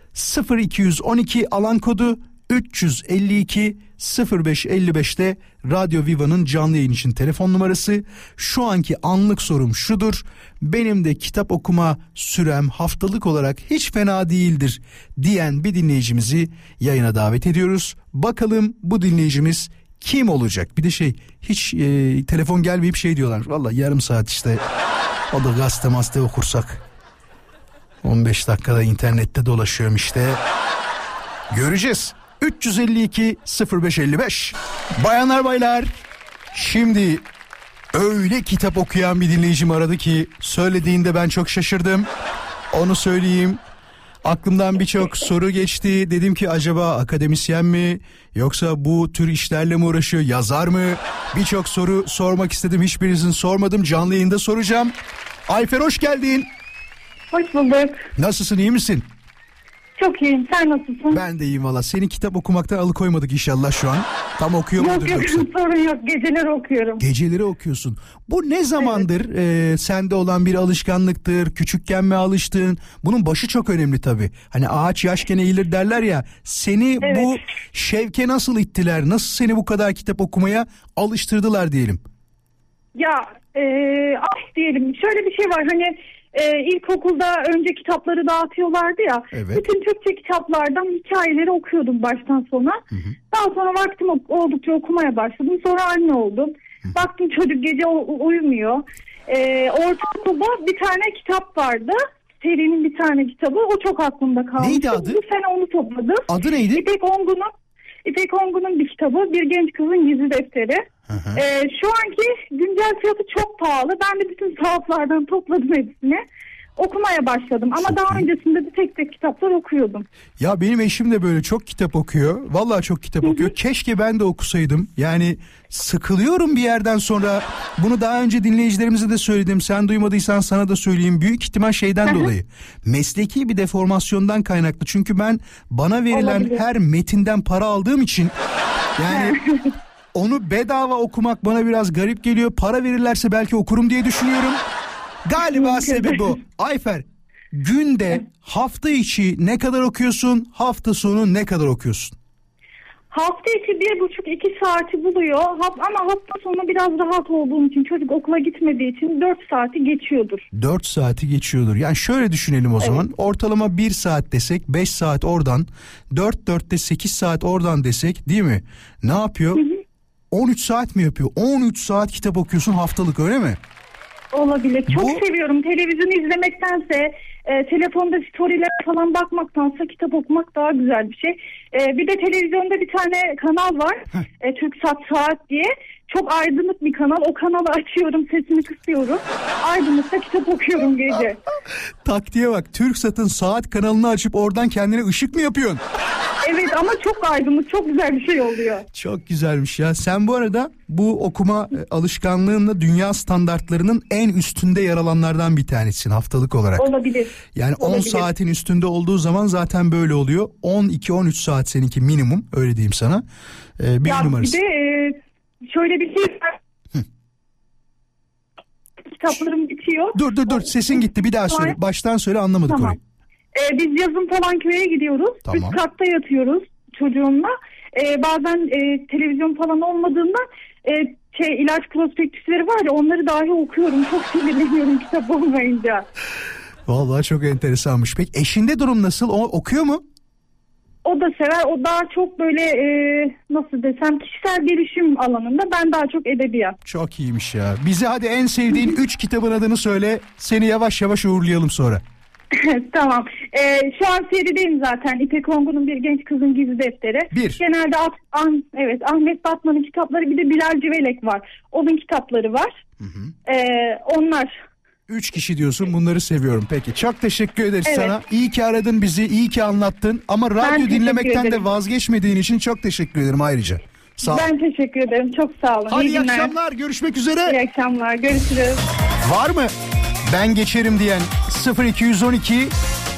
0212 alan kodu 352 0555'te Radyo Viva'nın canlı yayın için telefon numarası. Şu anki anlık sorum şudur. Benim de kitap okuma sürem haftalık olarak hiç fena değildir diyen bir dinleyicimizi yayına davet ediyoruz. Bakalım bu dinleyicimiz kim olacak? Bir de şey hiç e, telefon gelmeyip şey diyorlar. Valla yarım saat işte o da gazete mazete okursak. 15 dakikada internette dolaşıyorum işte. Göreceğiz. 352 0555. Bayanlar baylar. Şimdi öyle kitap okuyan bir dinleyicim aradı ki söylediğinde ben çok şaşırdım. Onu söyleyeyim. Aklımdan birçok soru geçti. Dedim ki acaba akademisyen mi yoksa bu tür işlerle mi uğraşıyor, yazar mı? Birçok soru sormak istedim. Hiçbirisini sormadım. Canlı yayında soracağım. Ayfer hoş geldin. Hoş bulduk. Nasılsın, iyi misin? Çok iyiyim. Sen nasılsın? Ben de iyiyim valla. Seni kitap okumaktan alıkoymadık inşallah şu an. Tam okuyor yok mudur yok yoksa? [LAUGHS] sorun yok. Geceleri okuyorum. Geceleri okuyorsun. Bu ne zamandır e, sende olan bir alışkanlıktır? Küçükken mi alıştın? Bunun başı çok önemli tabii. Hani ağaç yaşken eğilir derler ya. Seni Evet. bu şevke nasıl ittiler? Nasıl seni bu kadar kitap okumaya alıştırdılar diyelim? Ya e, ah diyelim şöyle bir şey var hani e, ilkokulda önce kitapları dağıtıyorlardı ya. Evet. Bütün Türkçe kitaplardan hikayeleri okuyordum baştan sona. Daha sonra vaktim oldukça okumaya başladım. Sonra anne oldum. Baktım çocuk gece uyumuyor. E, ortaokulda bir tane kitap vardı. Serinin bir tane kitabı. O çok aklımda kalmış. Neydi adı? Bu sene onu topladım. Adı neydi? İpek Ongun'un İpek Ongun'un bir kitabı Bir Genç Kızın Gizli Defteri. Ee, şu anki güncel fiyatı çok pahalı. Ben de bütün sahaflardan topladım hepsini. Okumaya başladım ama Çok daha iyi. öncesinde de tek tek kitaplar okuyordum. Ya benim eşim de böyle çok kitap okuyor. Vallahi çok kitap okuyor. Keşke ben de okusaydım. Yani sıkılıyorum bir yerden sonra. Bunu daha önce dinleyicilerimize de söyledim. Sen duymadıysan sana da söyleyeyim. Büyük ihtimal şeyden dolayı. Mesleki bir deformasyondan kaynaklı. Çünkü ben bana verilen Olabilir. her metinden para aldığım için yani [LAUGHS] onu bedava okumak bana biraz garip geliyor. Para verirlerse belki okurum diye düşünüyorum. Galiba sebebi o. Ayfer günde hafta içi ne kadar okuyorsun hafta sonu ne kadar okuyorsun? Hafta içi bir buçuk iki saati buluyor ama hafta sonu biraz rahat olduğum için çocuk okula gitmediği için dört saati geçiyordur. 4 saati geçiyordur. Yani şöyle düşünelim o zaman. Ortalama 1 saat desek 5 saat oradan 4 4'te 8 saat oradan desek değil mi? Ne yapıyor? 13 saat mi yapıyor? 13 saat kitap okuyorsun haftalık öyle mi? Olabilir. Çok Bu- seviyorum. Televizyon izlemektense, e, telefonda storylere falan bakmaktansa kitap okumak daha güzel bir şey. E, bir de televizyonda bir tane kanal var. E, TürkSat Saat diye. Çok aydınlık bir kanal. O kanalı açıyorum, sesini kısıyorum. Aydınlıkta kitap okuyorum gece. [LAUGHS] Taktiğe bak. Türksat'ın saat kanalını açıp oradan kendine ışık mı yapıyorsun? Evet ama çok aydınlık, çok güzel bir şey oluyor. Çok güzelmiş ya. Sen bu arada bu okuma e, alışkanlığınla dünya standartlarının en üstünde yer alanlardan bir tanesin haftalık olarak. Olabilir. Yani 10 Olabilir. saatin üstünde olduğu zaman zaten böyle oluyor. 12-13 saat seninki minimum öyle diyeyim sana. Ee, bir ya numarası. bir de e, şöyle bir şey var. Kitaplarım bitiyor. Dur dur dur sesin gitti bir daha söyle. Baştan söyle anlamadık Tamam. orayı. Ee, biz yazın falan köye gidiyoruz. Tamam. Üst katta yatıyoruz çocuğumla. Ee, bazen e, televizyon falan olmadığından e, şey ilaç prospektüsleri var ya onları dahi okuyorum. Çok sinirleniyorum [LAUGHS] kitap olmayınca. Vallahi çok enteresanmış. Peki eşinde durum nasıl? O okuyor mu? O da sever. O daha çok böyle e, nasıl desem kişisel gelişim alanında. Ben daha çok edebiyat. Çok iyiymiş ya. Bize hadi en sevdiğin 3 kitabın adını söyle. Seni yavaş yavaş uğurlayalım sonra. [LAUGHS] tamam. Ee, şu an serideyim zaten. İpek Ongun'un Bir Genç Kızın Gizli Defteri. Bir. Genelde Ah- evet Ahmet Batman'ın kitapları bir de Bilal Civelek var. Onun kitapları var. Ee, onlar. 3 kişi diyorsun bunları seviyorum. Peki çok teşekkür ederiz Evet. sana. İyi ki aradın bizi, iyi ki anlattın. Ama radyo teşekkür dinlemekten de vazgeçmediğin için çok teşekkür ederim ayrıca. Sağ ol. Ben teşekkür ederim. Çok sağ olun. Hadi iyi İyi akşamlar görüşmek üzere. İyi akşamlar. Görüşürüz. Var mı? Ben geçerim diyen 0212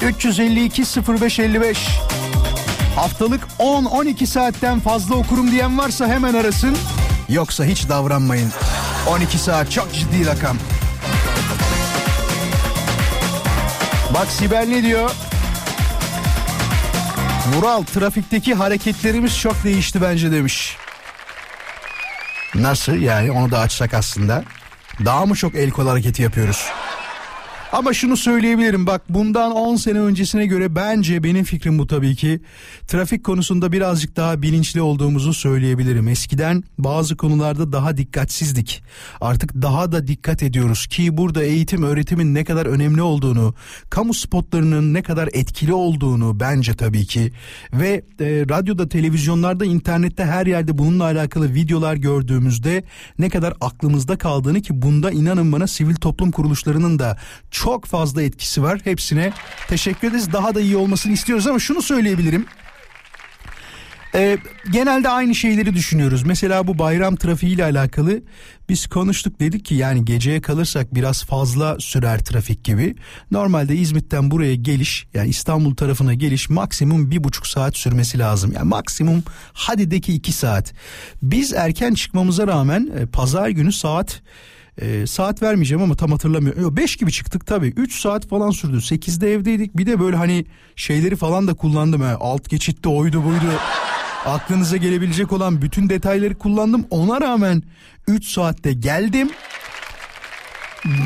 352 0555 Haftalık 10-12 saatten fazla okurum diyen varsa hemen arasın. Yoksa hiç davranmayın. 12 saat çok ciddi rakam. Bak Sibel ne diyor? Vural trafikteki hareketlerimiz çok değişti bence demiş. Nasıl yani onu da açsak aslında. Daha mı çok el kol hareketi yapıyoruz? Ama şunu söyleyebilirim bak bundan 10 sene öncesine göre bence benim fikrim bu tabii ki. Trafik konusunda birazcık daha bilinçli olduğumuzu söyleyebilirim. Eskiden bazı konularda daha dikkatsizdik. Artık daha da dikkat ediyoruz ki burada eğitim öğretimin ne kadar önemli olduğunu, kamu spotlarının ne kadar etkili olduğunu bence tabii ki ve e, radyoda, televizyonlarda, internette her yerde bununla alakalı videolar gördüğümüzde ne kadar aklımızda kaldığını ki bunda inanın bana sivil toplum kuruluşlarının da çok fazla etkisi var. Hepsine teşekkür ederiz. Daha da iyi olmasını istiyoruz ama şunu söyleyebilirim. Ee, genelde aynı şeyleri düşünüyoruz. Mesela bu bayram trafiğiyle alakalı biz konuştuk dedik ki yani geceye kalırsak biraz fazla sürer trafik gibi. Normalde İzmit'ten buraya geliş yani İstanbul tarafına geliş maksimum bir buçuk saat sürmesi lazım. Yani maksimum hadi de ki iki saat. Biz erken çıkmamıza rağmen e, pazar günü saat e, saat vermeyeceğim ama tam hatırlamıyorum. Yok 5 gibi çıktık tabii. 3 saat falan sürdü. 8'de evdeydik. Bir de böyle hani şeyleri falan da kullandım. He. Alt geçitte oydu buydu. Aklınıza gelebilecek olan bütün detayları kullandım. Ona rağmen 3 saatte geldim.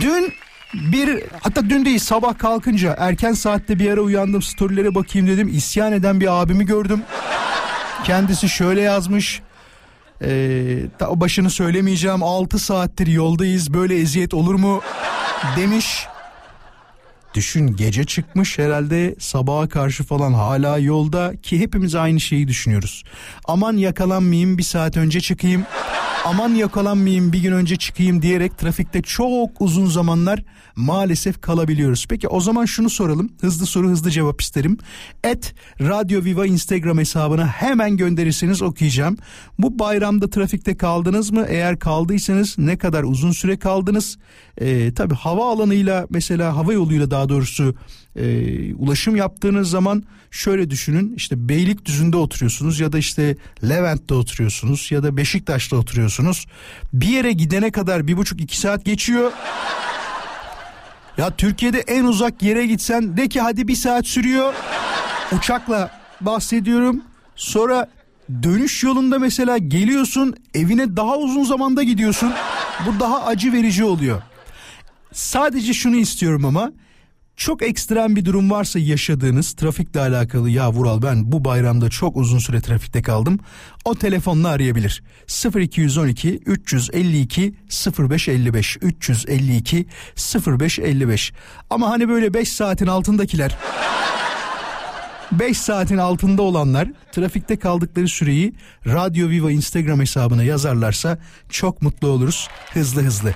Dün bir hatta dün değil sabah kalkınca erken saatte bir ara uyandım storylere bakayım dedim. İsyan eden bir abimi gördüm. Kendisi şöyle yazmış. Ee, başını söylemeyeceğim 6 saattir yoldayız böyle eziyet olur mu demiş. Düşün gece çıkmış herhalde sabaha karşı falan hala yolda ki hepimiz aynı şeyi düşünüyoruz. Aman yakalanmayayım bir saat önce çıkayım. Aman yakalanmayayım bir gün önce çıkayım diyerek trafikte çok uzun zamanlar maalesef kalabiliyoruz. Peki o zaman şunu soralım. Hızlı soru hızlı cevap isterim. Et Radyo Viva Instagram hesabına hemen gönderirseniz okuyacağım. Bu bayramda trafikte kaldınız mı? Eğer kaldıysanız ne kadar uzun süre kaldınız? Ee, tabii hava alanıyla mesela hava yoluyla daha doğrusu e, ulaşım yaptığınız zaman şöyle düşünün işte Beylikdüzü'nde oturuyorsunuz ya da işte Levent'te oturuyorsunuz ya da Beşiktaş'ta oturuyorsunuz. Bir yere gidene kadar bir buçuk iki saat geçiyor. Ya Türkiye'de en uzak yere gitsen de ki hadi bir saat sürüyor. Uçakla bahsediyorum. Sonra dönüş yolunda mesela geliyorsun evine daha uzun zamanda gidiyorsun. Bu daha acı verici oluyor. Sadece şunu istiyorum ama çok ekstrem bir durum varsa yaşadığınız trafikle alakalı ya Vural ben bu bayramda çok uzun süre trafikte kaldım. O telefonla arayabilir. 0212 352 0555 352 0555 ama hani böyle 5 saatin altındakiler 5 saatin altında olanlar trafikte kaldıkları süreyi Radyo Viva Instagram hesabına yazarlarsa çok mutlu oluruz. Hızlı hızlı.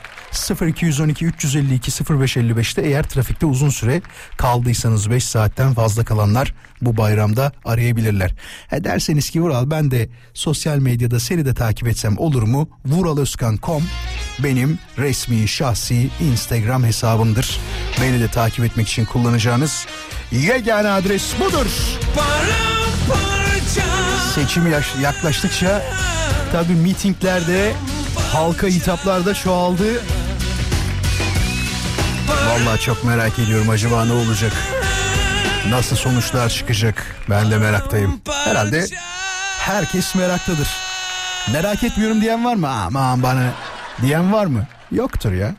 0212 352 0555'te eğer trafikte uzun süre kaldıysanız 5 saatten fazla kalanlar bu bayramda arayabilirler. He derseniz ki Vural ben de sosyal medyada seni de takip etsem olur mu? Vuraloskan.com benim resmi şahsi Instagram hesabımdır. Beni de takip etmek için kullanacağınız yegane adres budur. Seçim yaklaştıkça tabi mitinglerde halka hitaplar da çoğaldı. Vallahi çok merak ediyorum acaba ne olacak? Nasıl sonuçlar çıkacak? Ben de meraktayım. Herhalde herkes meraktadır. Merak etmiyorum diyen var mı? Aman bana diyen var mı? Yoktur ya.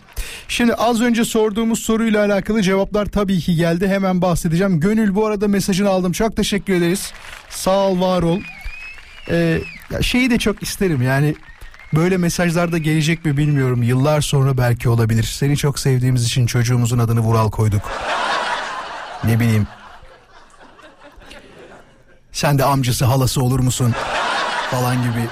Şimdi az önce sorduğumuz soruyla alakalı cevaplar tabii ki geldi. Hemen bahsedeceğim. Gönül bu arada mesajını aldım. Çok teşekkür ederiz. Sağ ol, var ol. Ee, şeyi de çok isterim yani böyle mesajlar da gelecek mi bilmiyorum. Yıllar sonra belki olabilir. Seni çok sevdiğimiz için çocuğumuzun adını Vural koyduk. Ne bileyim. Sen de amcası halası olur musun? Falan gibi.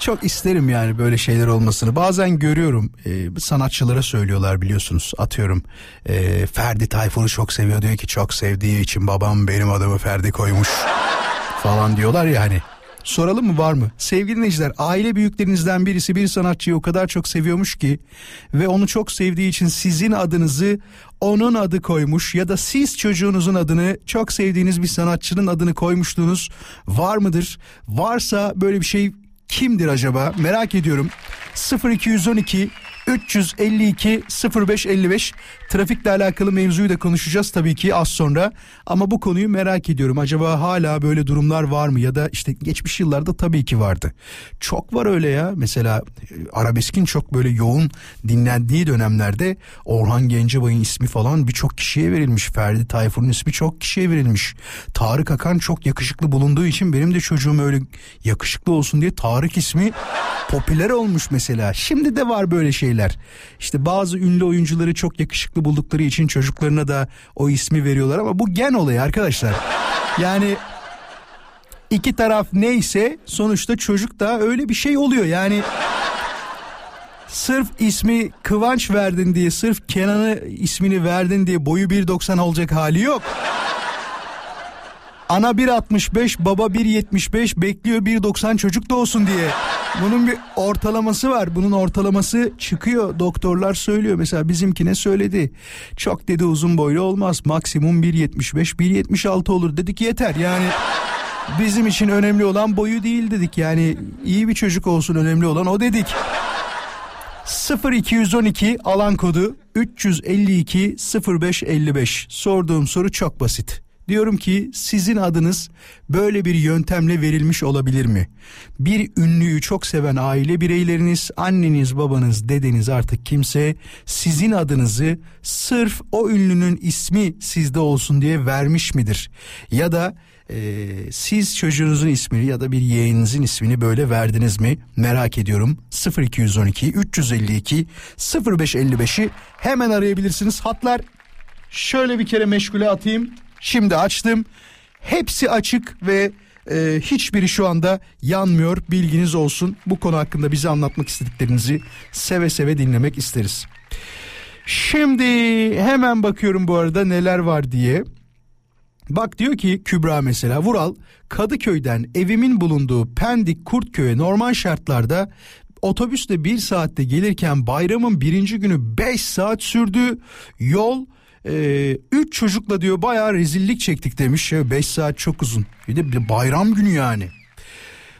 Çok isterim yani böyle şeyler olmasını. Bazen görüyorum e, sanatçılara söylüyorlar biliyorsunuz. Atıyorum e, Ferdi Tayfur'u çok seviyor diyor ki çok sevdiği için babam benim adımı Ferdi koymuş [LAUGHS] falan diyorlar ya hani. Soralım mı var mı? Sevgili dinleyiciler aile büyüklerinizden birisi bir sanatçıyı o kadar çok seviyormuş ki ve onu çok sevdiği için sizin adınızı onun adı koymuş ya da siz çocuğunuzun adını çok sevdiğiniz bir sanatçının adını koymuşluğunuz var mıdır? Varsa böyle bir şey kimdir acaba? Merak ediyorum. 0212 352 0555 trafikle alakalı mevzuyu da konuşacağız tabii ki az sonra. Ama bu konuyu merak ediyorum. Acaba hala böyle durumlar var mı? Ya da işte geçmiş yıllarda tabii ki vardı. Çok var öyle ya. Mesela e, arabeskin çok böyle yoğun dinlendiği dönemlerde Orhan Gencebay'ın ismi falan birçok kişiye verilmiş. Ferdi Tayfur'un ismi çok kişiye verilmiş. Tarık Akan çok yakışıklı bulunduğu için benim de çocuğum öyle yakışıklı olsun diye Tarık ismi popüler olmuş mesela. Şimdi de var böyle şeyler işte bazı ünlü oyuncuları çok yakışıklı buldukları için çocuklarına da o ismi veriyorlar ama bu gen olayı arkadaşlar. Yani iki taraf neyse sonuçta çocuk da öyle bir şey oluyor. Yani sırf ismi Kıvanç verdin diye sırf Kenan'ı ismini verdin diye boyu 1.90 olacak hali yok. Ana 1.65 baba 1.75 bekliyor 1.90 çocuk da olsun diye. Bunun bir ortalaması var. Bunun ortalaması çıkıyor. Doktorlar söylüyor. Mesela bizimkine söyledi. Çok dedi uzun boylu olmaz. Maksimum 1.75 1.76 olur dedik yeter. Yani bizim için önemli olan boyu değil dedik. Yani iyi bir çocuk olsun önemli olan o dedik. 0212 alan kodu 352 0555 sorduğum soru çok basit. Diyorum ki sizin adınız böyle bir yöntemle verilmiş olabilir mi? Bir ünlüyü çok seven aile bireyleriniz, anneniz, babanız, dedeniz artık kimse sizin adınızı sırf o ünlünün ismi sizde olsun diye vermiş midir? Ya da e, siz çocuğunuzun ismini ya da bir yeğeninizin ismini böyle verdiniz mi? Merak ediyorum. 0212 352 0555'i hemen arayabilirsiniz. Hatlar şöyle bir kere meşgule atayım. Şimdi açtım. Hepsi açık ve e, hiçbiri şu anda yanmıyor. Bilginiz olsun. Bu konu hakkında bize anlatmak istediklerinizi seve seve dinlemek isteriz. Şimdi hemen bakıyorum bu arada neler var diye. Bak diyor ki Kübra mesela Vural Kadıköy'den evimin bulunduğu Pendik Kurtköy'e normal şartlarda otobüsle bir saatte gelirken bayramın birinci günü 5 saat sürdü. Yol ee, üç çocukla diyor bayağı rezillik çektik demiş. 5 saat çok uzun. Bir de bir bayram günü yani.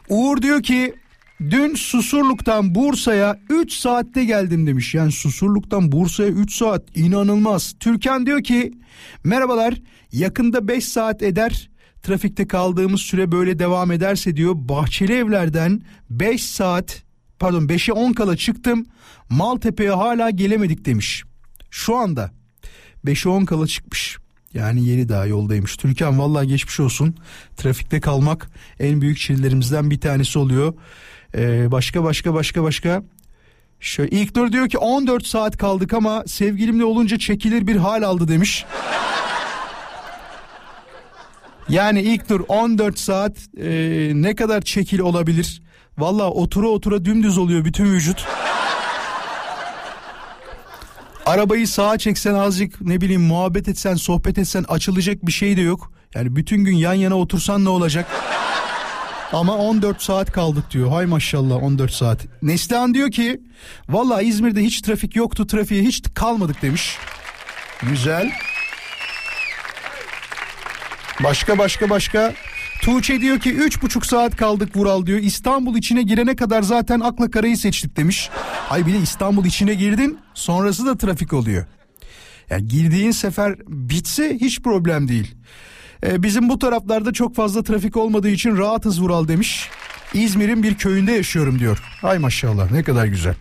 Uğur diyor ki dün Susurluk'tan Bursa'ya 3 saatte geldim demiş. Yani Susurluk'tan Bursa'ya 3 saat inanılmaz. Türkan diyor ki merhabalar yakında 5 saat eder. Trafikte kaldığımız süre böyle devam ederse diyor Bahçeli Evler'den 5 saat pardon 5'e 10 kala çıktım. Maltepe'ye hala gelemedik demiş. Şu anda 5'e 10 kala çıkmış. Yani yeni daha yoldaymış. Türkan vallahi geçmiş olsun. Trafikte kalmak en büyük çilelerimizden bir tanesi oluyor. Ee, başka başka başka başka. Şöyle ilk dur diyor ki 14 saat kaldık ama sevgilimle olunca çekilir bir hal aldı demiş. [LAUGHS] Yani ilk dur 14 saat e, ne kadar çekil olabilir? Valla otura otura dümdüz oluyor bütün vücut. Arabayı sağa çeksen azıcık ne bileyim muhabbet etsen sohbet etsen açılacak bir şey de yok. Yani bütün gün yan yana otursan ne olacak? Ama 14 saat kaldık diyor. Hay maşallah 14 saat. Neslihan diyor ki valla İzmir'de hiç trafik yoktu trafiğe hiç kalmadık demiş. Güzel. Başka başka başka. Tuğçe diyor ki üç buçuk saat kaldık Vural diyor. İstanbul içine girene kadar zaten akla karayı seçtik demiş. Ay bir de İstanbul içine girdin sonrası da trafik oluyor. Yani girdiğin sefer bitse hiç problem değil. Ee, bizim bu taraflarda çok fazla trafik olmadığı için rahatız Vural demiş. İzmir'in bir köyünde yaşıyorum diyor. Ay maşallah ne kadar güzel.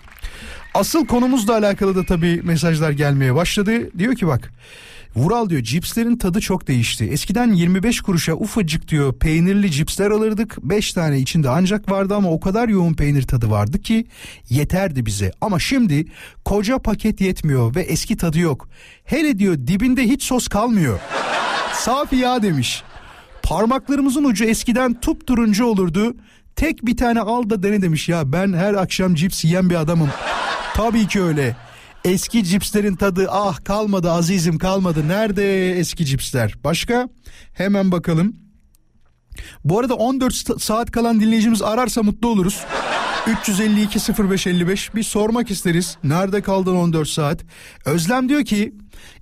Asıl konumuzla alakalı da tabii mesajlar gelmeye başladı. Diyor ki bak Vural diyor cipslerin tadı çok değişti. Eskiden 25 kuruşa ufacık diyor peynirli cipsler alırdık. 5 tane içinde ancak vardı ama o kadar yoğun peynir tadı vardı ki yeterdi bize. Ama şimdi koca paket yetmiyor ve eski tadı yok. Hele diyor dibinde hiç sos kalmıyor. [LAUGHS] Safi yağ demiş. Parmaklarımızın ucu eskiden tup turuncu olurdu. Tek bir tane al da dene demiş ya ben her akşam cips yiyen bir adamım. Tabii ki öyle. Eski cipslerin tadı ah kalmadı azizim kalmadı. Nerede eski cipsler? Başka? Hemen bakalım. Bu arada 14 saat kalan dinleyicimiz ararsa mutlu oluruz. 352 0555 bir sormak isteriz. Nerede kaldın 14 saat? Özlem diyor ki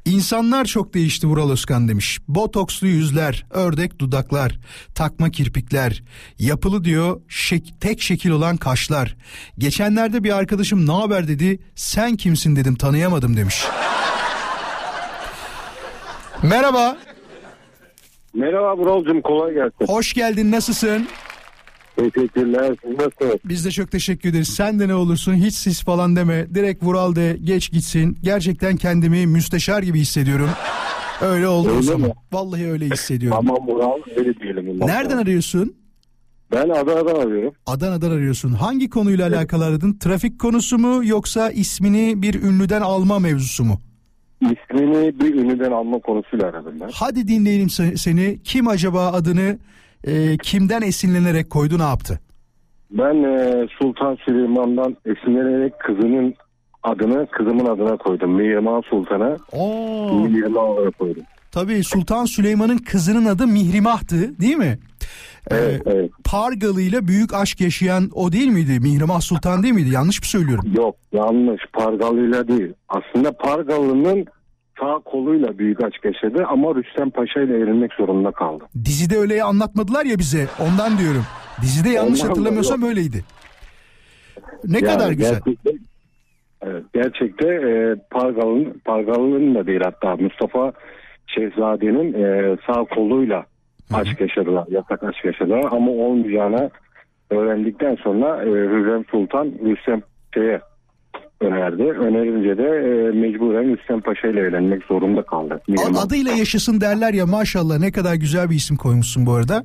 insanlar çok değişti Vural Özkan demiş. Botokslu yüzler, ördek dudaklar, takma kirpikler, yapılı diyor şek- tek şekil olan kaşlar. Geçenlerde bir arkadaşım ne haber dedi. Sen kimsin dedim tanıyamadım demiş. Merhaba, Merhaba Buralcığım kolay gelsin. hoş geldin nasılsın? Teşekkürler. Siz nasılsınız? Biz de çok teşekkür ederiz. Sen de ne olursun hiç sis falan deme. Direkt Vural de geç gitsin. Gerçekten kendimi müsteşar gibi hissediyorum. Öyle oldu o Öyle zaman. mi? Vallahi öyle hissediyorum. Tamam Bural öyle diyelim. Nereden arıyorsun? Ben Adana'dan arıyorum. Adana'dan arıyorsun. Hangi konuyla alakalı aradın? Trafik konusu mu yoksa ismini bir ünlüden alma mevzusu mu? İsmini bir ünlüden alma konusuyla aradım ben. Hadi dinleyelim se- seni. Kim acaba adını e, kimden esinlenerek koydu ne yaptı? Ben e, Sultan Süleyman'dan esinlenerek kızının adını kızımın adına koydum. Mihrimah Sultan'a Oo, Mihrimah olarak koydum. tabii Sultan Süleyman'ın kızının adı Mihrimah'tı değil mi? Ee, Evet, evet. Pargalı ile büyük aşk yaşayan o değil miydi? Mihrimah Sultan değil miydi? Yanlış mı söylüyorum? Yok yanlış Pargalı'yla değil. Aslında Pargalı'nın sağ koluyla büyük aşk yaşadı ama Rüstem Paşa ile evlenmek zorunda kaldı. Dizide öyle anlatmadılar ya bize. Ondan diyorum. Dizide yanlış Ondan hatırlamıyorsam yok. öyleydi. Ne Yani kadar güzel. Gerçekte, evet, gerçekte e, Pargalı'nın, Pargalı'nın da değil hatta Mustafa Şehzade'nin e, sağ koluyla aşk yaşadılar, yasak aşk yaşadılar ama olmayacağını öğrendikten sonra e, Hürrem Sultan Rüstem şeye önerdi. Önerince de e, mecburen Rüstem Paşa ile evlenmek zorunda kaldı. Mihrimah. Adıyla yaşasın derler ya maşallah ne kadar güzel bir isim koymuşsun bu arada.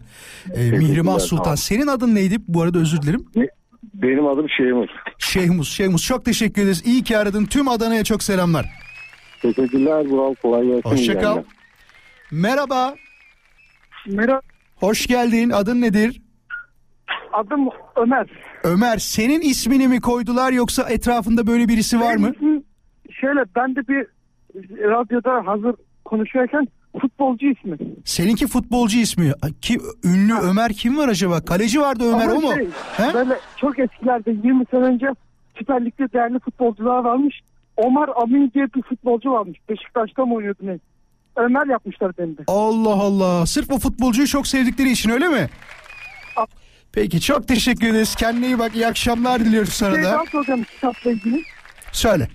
Ee, Mihrimah Sultan. Senin adın neydi? Bu arada özür dilerim. Benim adım Şeyhmuz. Şeyhmuz. Şeyhmuz çok teşekkür ederiz. İyi ki aradın. Tüm Adana'ya çok selamlar. Teşekkürler Bural. Kolay gelsin. Hoşça İyi kal. yayınlar. Merhaba. Merhaba Hoş geldin. Adın nedir? Adım Ömer. Ömer senin ismini mi koydular yoksa etrafında böyle birisi var mı? Benim ismim Şöyle ben de bir radyoda hazır konuşuyorken futbolcu ismi. Seninki futbolcu ismi. Ki ünlü Ömer kim var acaba? Kaleci vardı Ömer Ama o mu? şey, He? Böyle çok eskilerde 20 sene önce Süper Lig'de değerli futbolcular varmış. Omar Amin diye bir futbolcu varmış. Beşiktaş'ta mı oynuyordu ne? Ömer yapmışlar beni de. Allah Allah. Sırf o futbolcuyu çok sevdikleri için öyle mi? Peki çok teşekkür ederiz. Kendine iyi bak. İyi akşamlar diliyoruz sana Şey da. soracağım kitapla ilgili. Söyle.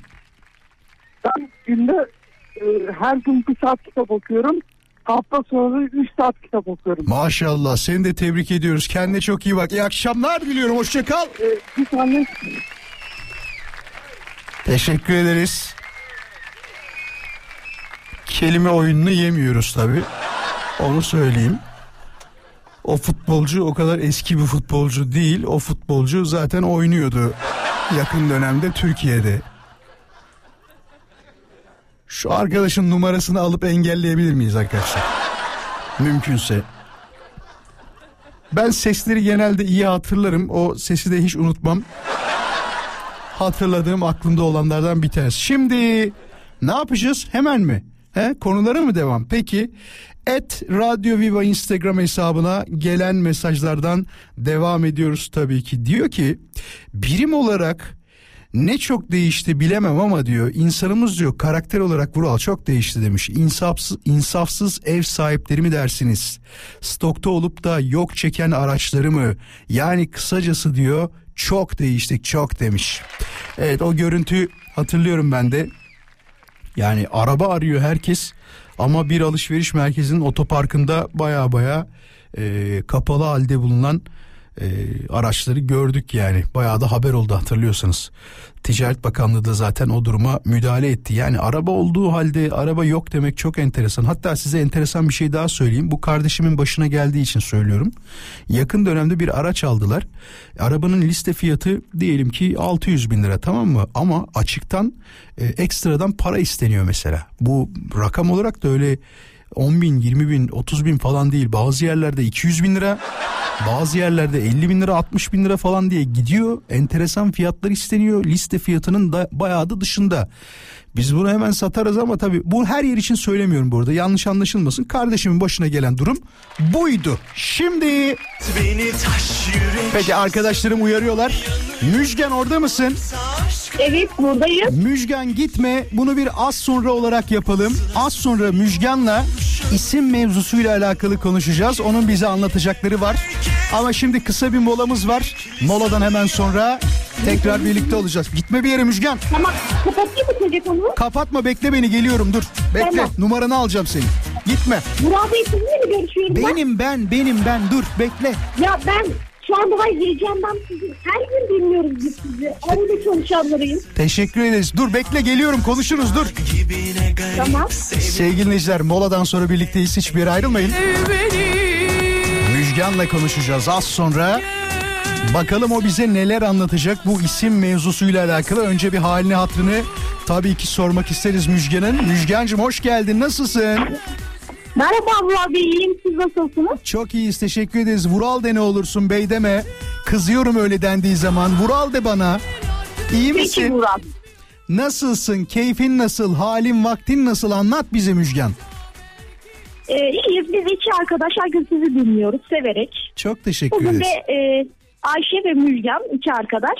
Ben günde e, her gün bir saat kitap okuyorum. Hafta sonu 3 saat kitap okuyorum. Maşallah. Seni de tebrik ediyoruz. Kendine çok iyi bak. İyi akşamlar diliyorum. Hoşça kal. E, bir tane Teşekkür ederiz. Kelime oyununu yemiyoruz tabi. Onu söyleyeyim. O futbolcu o kadar eski bir futbolcu değil. O futbolcu zaten oynuyordu yakın dönemde Türkiye'de. Şu arkadaşın numarasını alıp engelleyebilir miyiz arkadaşlar? Mümkünse. Ben sesleri genelde iyi hatırlarım. O sesi de hiç unutmam hatırladığım aklımda olanlardan bir tanesi. Şimdi ne yapacağız? Hemen mi? He? Konulara mı devam? Peki et Radyo Viva Instagram hesabına gelen mesajlardan devam ediyoruz tabii ki. Diyor ki birim olarak ne çok değişti bilemem ama diyor insanımız diyor karakter olarak Vural çok değişti demiş. İnsafsız, insafsız ev sahipleri mi dersiniz? Stokta olup da yok çeken araçları mı? Yani kısacası diyor çok değiştik çok demiş. Evet o görüntü hatırlıyorum ben de. Yani araba arıyor herkes ama bir alışveriş merkezinin otoparkında baya baya e, kapalı halde bulunan e, araçları gördük yani. Bayağı da haber oldu hatırlıyorsanız. Ticaret Bakanlığı da zaten o duruma müdahale etti. Yani araba olduğu halde araba yok demek çok enteresan. Hatta size enteresan bir şey daha söyleyeyim. Bu kardeşimin başına geldiği için söylüyorum. Yakın dönemde bir araç aldılar. Arabanın liste fiyatı diyelim ki 600 bin lira tamam mı? Ama açıktan e, ekstradan para isteniyor mesela. Bu rakam olarak da öyle 10 bin, 20 bin, 30 bin falan değil. Bazı yerlerde 200 bin lira, Bazı yerlerde 50 bin lira 60 bin lira falan diye gidiyor. Enteresan fiyatlar isteniyor. Liste fiyatının da bayağı da dışında. Biz bunu hemen satarız ama tabii bu her yer için söylemiyorum burada. Yanlış anlaşılmasın. Kardeşimin başına gelen durum buydu. Şimdi Beni taş yürek peki arkadaşlarım uyarıyorlar. Müjgan orada mısın? Evet buradayım. Müjgan gitme bunu bir az sonra olarak yapalım. Az sonra Müjgan'la isim mevzusuyla alakalı konuşacağız. Onun bize anlatacakları var. Ama şimdi kısa bir molamız var. Moladan hemen sonra tekrar birlikte olacağız. Gitme bir yere Müjgan. Tamam kapatayım mı telefonu? Kapatma bekle beni geliyorum dur. Bekle Tamam. numaranı alacağım senin. Gitme. Murat Bey sizinle mi görüşüyorum ben? Benim ben benim ben dur bekle. Ya ben şu an daha heyecandan sizi her gün dinliyoruz biz sizi. Aile çalışanlarıyım. Teşekkür ederiz. Dur bekle geliyorum konuşuruz dur. Tamam. Sevgili dinleyiciler moladan sonra birlikteyiz hiçbir yere ayrılmayın. Müjgan'la konuşacağız az sonra. Bakalım o bize neler anlatacak bu isim mevzusuyla alakalı. Önce bir halini hatrını tabii ki sormak isteriz Müjgan'ın. Müjgan'cığım hoş geldin nasılsın? Merhaba Murat Bey iyiyim siz nasılsınız? Çok iyiyiz teşekkür ederiz. Vural de ne olursun bey deme. Kızıyorum öyle dendiği zaman. Vural de bana. İyi Peki misin? Murat. Nasılsın? Keyfin nasıl? Halin vaktin nasıl? Anlat bize Müjgan. Ee, iyiyiz biz iki arkadaş her gün sizi dinliyoruz severek. Çok teşekkür Bugün ederiz. de e, Ayşe ve Müjgan iki arkadaş.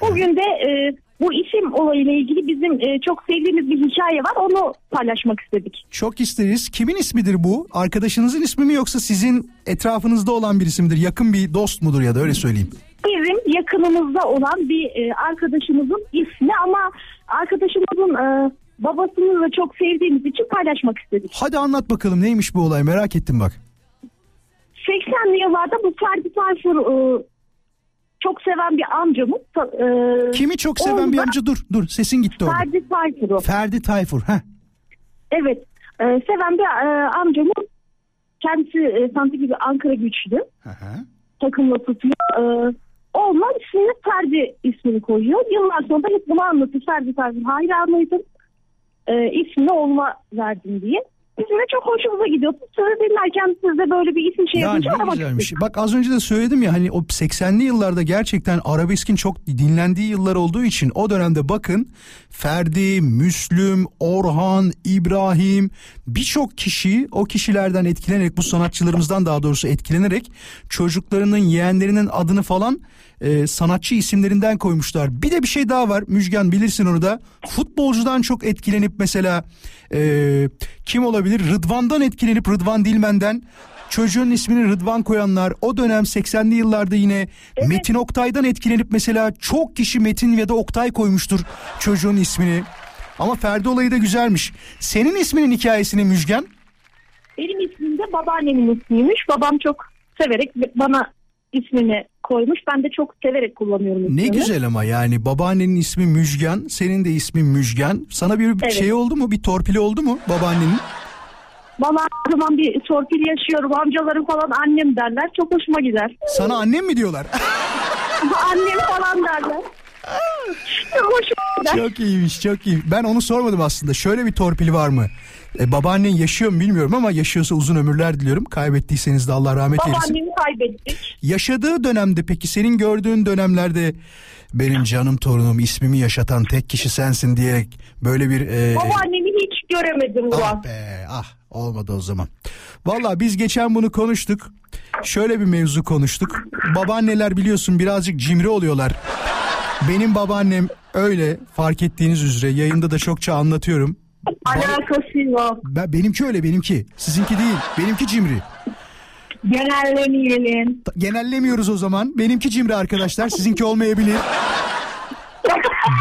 Bugün de e, bu isim olayıyla ilgili bizim e, çok sevdiğimiz bir hikaye var. Onu paylaşmak istedik. Çok isteriz. Kimin ismidir bu? Arkadaşınızın ismi mi yoksa sizin etrafınızda olan bir isimdir? Yakın bir dost mudur ya da öyle söyleyeyim. Bizim yakınımızda olan bir e, arkadaşımızın ismi ama arkadaşımızın e, babasını da çok sevdiğimiz için paylaşmak istedik. Hadi anlat bakalım neymiş bu olay merak ettim bak. 80'li yıllarda bu Ferdi Tayfur e, çok seven bir amcamız. E, Kimi çok seven bir onda amca dur dur sesin gitti orada. Ferdi Tayfur'u. Ferdi Tayfur. Heh. Evet. e, seven bir e, amcamız kendisi e, sanki gibi Ankara güçlü. Hı hı. Takımla tutuyor. E, oğluna ismini Ferdi ismini koyuyor. Yıllar sonra hep bunu anlatıyor. Ferdi Tayfur hayranıydım. E, ismini oğluma verdim diye. Bizim de çok hoşumuza gidiyor. Sonra dinlerken siz de böyle bir isim şey Ya yapınca ne güzelmiş. istedik. Bak az önce de söyledim ya hani o 80'li yıllarda gerçekten arabeskin çok dinlendiği yıllar olduğu için o dönemde bakın Ferdi, Müslüm, Orhan, İbrahim birçok kişi o kişilerden etkilenerek bu sanatçılarımızdan daha doğrusu etkilenerek çocuklarının yeğenlerinin adını falan e, sanatçı isimlerinden koymuşlar. Bir de bir şey daha var Müjgan bilirsin onu da futbolcudan çok etkilenip mesela e, kim olabilir Rıdvan'dan etkilenip Rıdvan Dilmen'den çocuğun ismini Rıdvan koyanlar o dönem 80'li yıllarda yine Metin Oktay'dan etkilenip mesela çok kişi Metin ya da Oktay koymuştur çocuğun ismini. Ama Ferdi olayı da güzelmiş. Senin isminin hikayesini Müjgan Benim ismim de babaannemin ismiymiş. Babam çok severek bana ismini koymuş. Ben de çok severek kullanıyorum ismini. ne güzel ama yani babaannenin ismi Müjgan senin de ismin Müjgan. Sana bir Evet. şey oldu mu bir torpili oldu mu babaannenin? Valla zaman bir torpil yaşıyorum. Amcalarım falan annem derler. Çok hoşuma gider. Sana annem mi diyorlar? [LAUGHS] annem falan derler. Gider. Çok iyiymiş çok iyi. Ben onu sormadım aslında. Şöyle bir torpil var mı? E, babaannen yaşıyor mu bilmiyorum ama yaşıyorsa uzun ömürler diliyorum. Kaybettiyseniz de Allah rahmet eylesin. Babaannemi kaybettik. Yaşadığı dönemde peki senin gördüğün dönemlerde benim canım torunum ismimi yaşatan tek kişi sensin diyerek böyle bir... E, Babaannemi hiç göremedim ah Murat. be ah olmadı o zaman. Valla biz geçen bunu konuştuk. Şöyle bir mevzu konuştuk. Babaanneler biliyorsun birazcık cimri oluyorlar. Benim babaannem öyle fark ettiğiniz üzere yayında da çokça anlatıyorum. Alakası yok. Ben, benimki öyle benimki. Sizinki değil. Benimki cimri. Genellemeyelim. Genellemiyoruz o zaman. Benimki cimri arkadaşlar. Sizinki olmayabilir.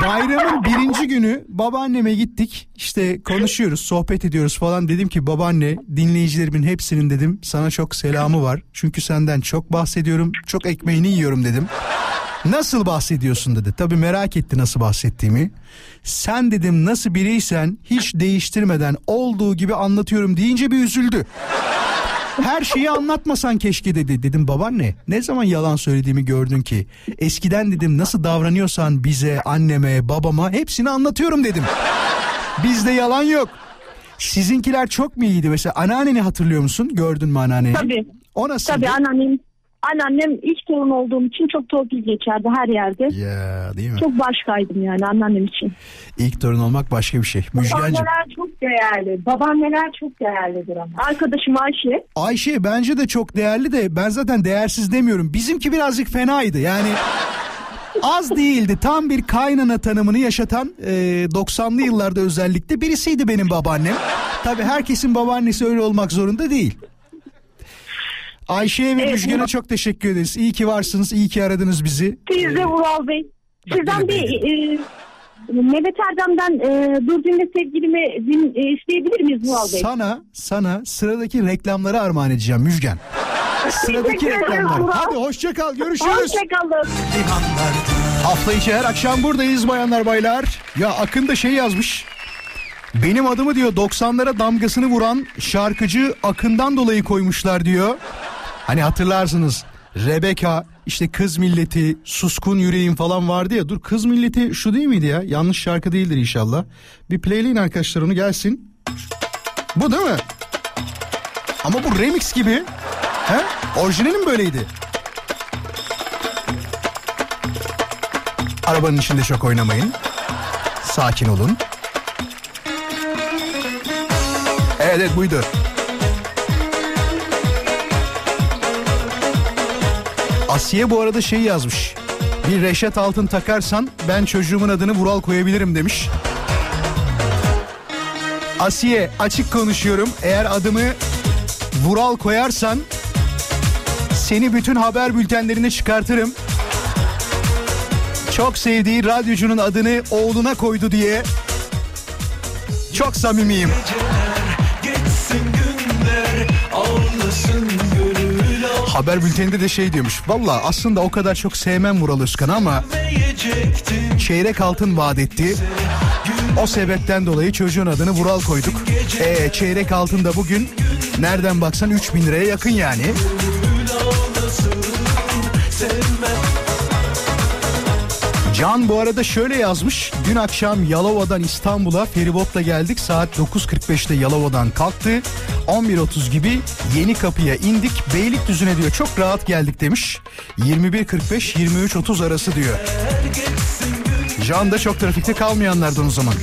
Bayramın birinci günü babaanneme gittik. İşte konuşuyoruz, sohbet ediyoruz falan. Dedim ki babaanne dinleyicilerimin hepsinin dedim sana çok selamı var. Çünkü senden çok bahsediyorum. Çok ekmeğini yiyorum dedim. Nasıl bahsediyorsun dedi. Tabii merak etti nasıl bahsettiğimi. Sen dedim nasıl biriysen hiç değiştirmeden olduğu gibi anlatıyorum deyince bir üzüldü. Her şeyi anlatmasan keşke dedi. Dedim babaanne ne zaman yalan söylediğimi gördün ki. Eskiden dedim nasıl davranıyorsan bize, anneme, babama hepsini anlatıyorum dedim. Bizde yalan yok. Sizinkiler çok mu iyiydi? Mesela anneanneni hatırlıyor musun? Gördün mü anneanneni? Tabii. O nasıldı? Tabii anneannem, Anneannem ilk torun olduğum için çok torpil geçerdi her yerde. Ya değil mi? Çok başkaydım yani anneannem için. İlk torun olmak başka bir şey. Müjgancığım. Babaanneler çok değerli. Babaanneler çok değerlidir ama. Arkadaşım Ayşe. Ayşe bence de çok değerli de ben zaten değersiz demiyorum. Bizimki birazcık fenaydı yani. Az değildi tam bir kaynana tanımını yaşatan e, 90'lı yıllarda özellikle birisiydi benim babaannem. Tabi herkesin babaannesi öyle olmak zorunda değil. Ayşe'ye ve Evet, Müjgan'a bu- çok teşekkür ederiz. İyi ki varsınız, iyi ki aradınız bizi. Siz de Vural Bey. Sizden bir e, Mehmet Erdem'den e, dur dinle sevgilimi din, e, isteyebilir miyiz Vural Bey? Sana, sana sıradaki reklamları armağan edeceğim Müjgan. [LAUGHS] Sıradaki reklamlar. Hadi hoşça kal, görüşürüz. Hoşçakalın. Hafta içi her akşam buradayız bayanlar baylar. Ya Akın da şey yazmış. Benim adımı diyor 90'lara damgasını vuran şarkıcı Akın'dan dolayı koymuşlar diyor. Hani hatırlarsınız Rebecca işte kız milleti suskun yüreğim falan vardı ya. Dur kız milleti şu değil miydi ya? Yanlış şarkı değildir inşallah. Bir playleyin arkadaşlar onu gelsin. Bu değil mi? Ama bu remix gibi. He? Orijinali böyleydi? Arabanın içinde çok oynamayın. Sakin olun. Evet evet buydu. Asiye bu arada şey yazmış. Bir Reşat Altın takarsan ben çocuğumun adını Vural koyabilirim demiş. Asiye açık konuşuyorum. Eğer adımı Vural koyarsan seni bütün haber bültenlerine çıkartırım. Çok sevdiği radyocunun adını oğluna koydu diye çok samimiyim. Geçsin Haber bülteninde de şey diyormuş. Valla aslında o kadar çok sevmem Vural Özkan'ı ama çeyrek altın vaat etti. O sebepten dolayı çocuğun adını Vural koyduk. E çeyrek altın da bugün nereden baksan 3000 liraya yakın yani. Can bu arada şöyle yazmış. Dün akşam Yalova'dan İstanbul'a feribotla geldik. Saat 9.45'te Yalova'dan kalktı. 11.30 gibi yeni kapıya indik. Beylikdüzü'ne diyor çok rahat geldik demiş. 21.45-23.30 arası diyor. Can da çok trafikte kalmayanlardan o zaman.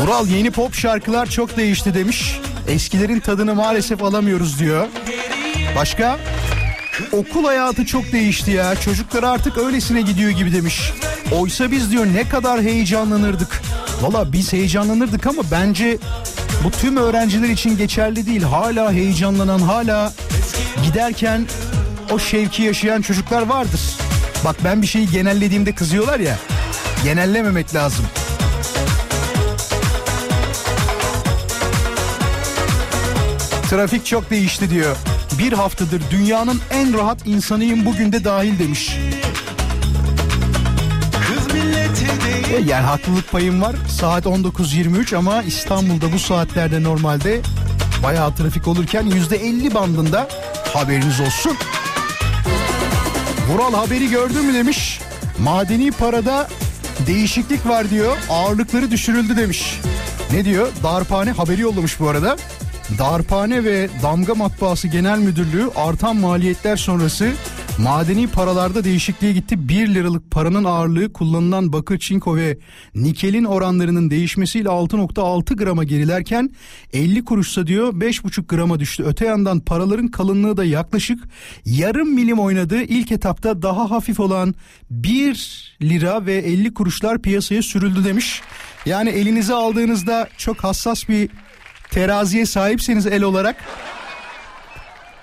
Vural yeni pop şarkılar çok değişti demiş. Eskilerin tadını maalesef alamıyoruz diyor. Başka? Okul hayatı çok değişti ya. Çocuklar artık öylesine gidiyor gibi demiş. Oysa biz diyor ne kadar heyecanlanırdık. Valla biz heyecanlanırdık ama bence bu tüm öğrenciler için geçerli değil. Hala heyecanlanan, hala giderken o şevki yaşayan çocuklar vardır. Bak ben bir şeyi genellediğimde kızıyorlar ya. Genellememek lazım. Trafik çok değişti diyor. Bir haftadır dünyanın en rahat insanıyım bugün de dahil demiş. Yani haklılık payım var. Saat 19.23 ama İstanbul'da bu saatlerde normalde bayağı trafik olurken %50 bandında haberiniz olsun. Vural haberi gördün mü demiş. Madeni parada değişiklik var diyor. Ağırlıkları düşürüldü demiş. Ne diyor? Darphane haberi yollamış bu arada. Darphane ve Damga Matbaası Genel Müdürlüğü artan maliyetler sonrası madeni paralarda değişikliğe gitti. 1 liralık paranın ağırlığı kullanılan bakır, çinko ve nikelin oranlarının değişmesiyle 6.6 grama gerilerken 50 kuruşsa diyor 5.5 grama düştü. Öte yandan paraların kalınlığı da yaklaşık yarım milim oynadı. İlk etapta daha hafif olan 1 lira ve 50 kuruşlar piyasaya sürüldü demiş. Yani elinize aldığınızda çok hassas bir teraziye sahipseniz el olarak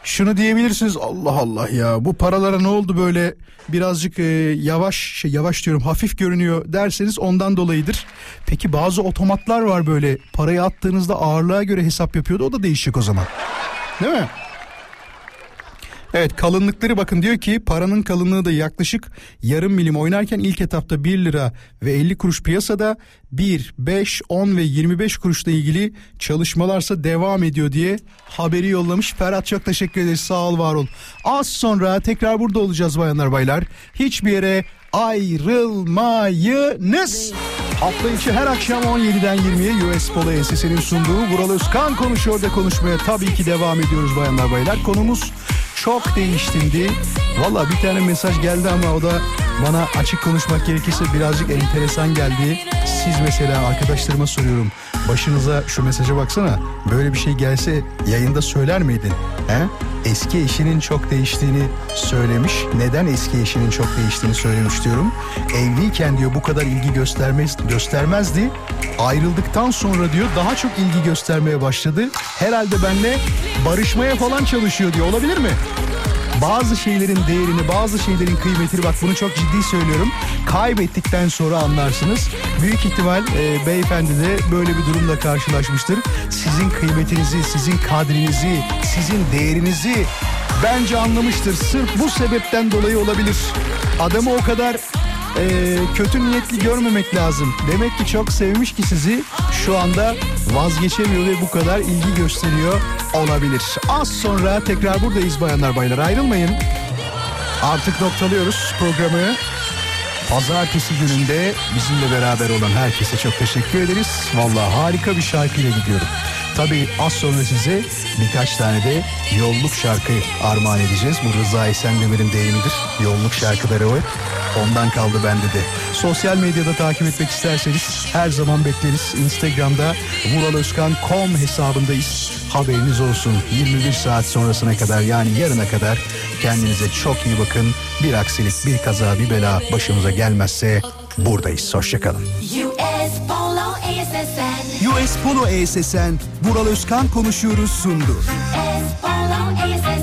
şunu diyebilirsiniz Allah Allah ya bu paralara ne oldu böyle birazcık e, yavaş şey yavaş diyorum hafif görünüyor derseniz ondan dolayıdır. Peki bazı otomatlar var böyle parayı attığınızda ağırlığa göre hesap yapıyordu o da değişecek o zaman. Değil mi? Evet kalınlıkları bakın diyor ki paranın kalınlığı da yaklaşık yarım milim oynarken ilk etapta 1 lira ve 50 kuruş piyasada 1, 5, 10 ve 25 kuruşla ilgili çalışmalarsa devam ediyor diye haberi yollamış. Ferhat çok teşekkür ederiz sağ ol var ol. Az sonra tekrar burada olacağız bayanlar baylar. Hiçbir yere ayrılmayınız. Hafta içi her akşam 17'den 20'ye US Polo Ensesi'nin sunduğu Vural Özkan konuşuyor da konuşmaya tabii ki devam ediyoruz bayanlar baylar. Konumuz çok değiştindi. Valla bir tane mesaj geldi ama o da bana açık konuşmak gerekirse birazcık enteresan geldi. Siz mesela arkadaşlarıma soruyorum. Başınıza şu mesaja baksana. Böyle bir şey gelse yayında söyler miydin? He? Eski eşinin çok değiştiğini söylemiş. Neden eski eşinin çok değiştiğini söylemiş diyorum. Evliyken diyor bu kadar ilgi göstermez, göstermezdi. Ayrıldıktan sonra diyor daha çok ilgi göstermeye başladı. Herhalde benle barışmaya falan çalışıyor diyor. Olabilir mi? Bazı şeylerin değerini, bazı şeylerin kıymetini bak bunu çok ciddi söylüyorum. Kaybettikten sonra anlarsınız. Büyük ihtimal e, beyefendi de böyle bir durumla karşılaşmıştır. Sizin kıymetinizi, sizin kadrinizi, sizin değerinizi bence anlamıştır. Sırf bu sebepten dolayı olabilir. Adamı o kadar e, kötü niyetli görmemek lazım. Demek ki çok sevmiş ki sizi şu anda vazgeçemiyor ve bu kadar ilgi gösteriyor olabilir. Az sonra tekrar buradayız bayanlar baylar ayrılmayın. Artık noktalıyoruz programı. Pazartesi gününde bizimle beraber olan herkese çok teşekkür ederiz. Vallahi harika bir şarkıyla gidiyorum. Tabii az sonra size birkaç tane de yolluk şarkı armağan edeceğiz. Bu Rıza Esendemir'in deyimidir. Yolluk şarkıları var. Ondan kaldı bende de. Sosyal medyada takip etmek isterseniz her zaman bekleriz. Instagram'da vuraloskan.com hesabındayız. Haberiniz olsun 21 saat sonrasına kadar yani yarına kadar kendinize çok iyi bakın. Bir aksilik, bir kaza, bir bela başımıza gelmezse buradayız. Hoşçakalın. US Polo ASSN. US Polo ESSN, Vural Özkan konuşuyoruz sundu. US Polo ASSN.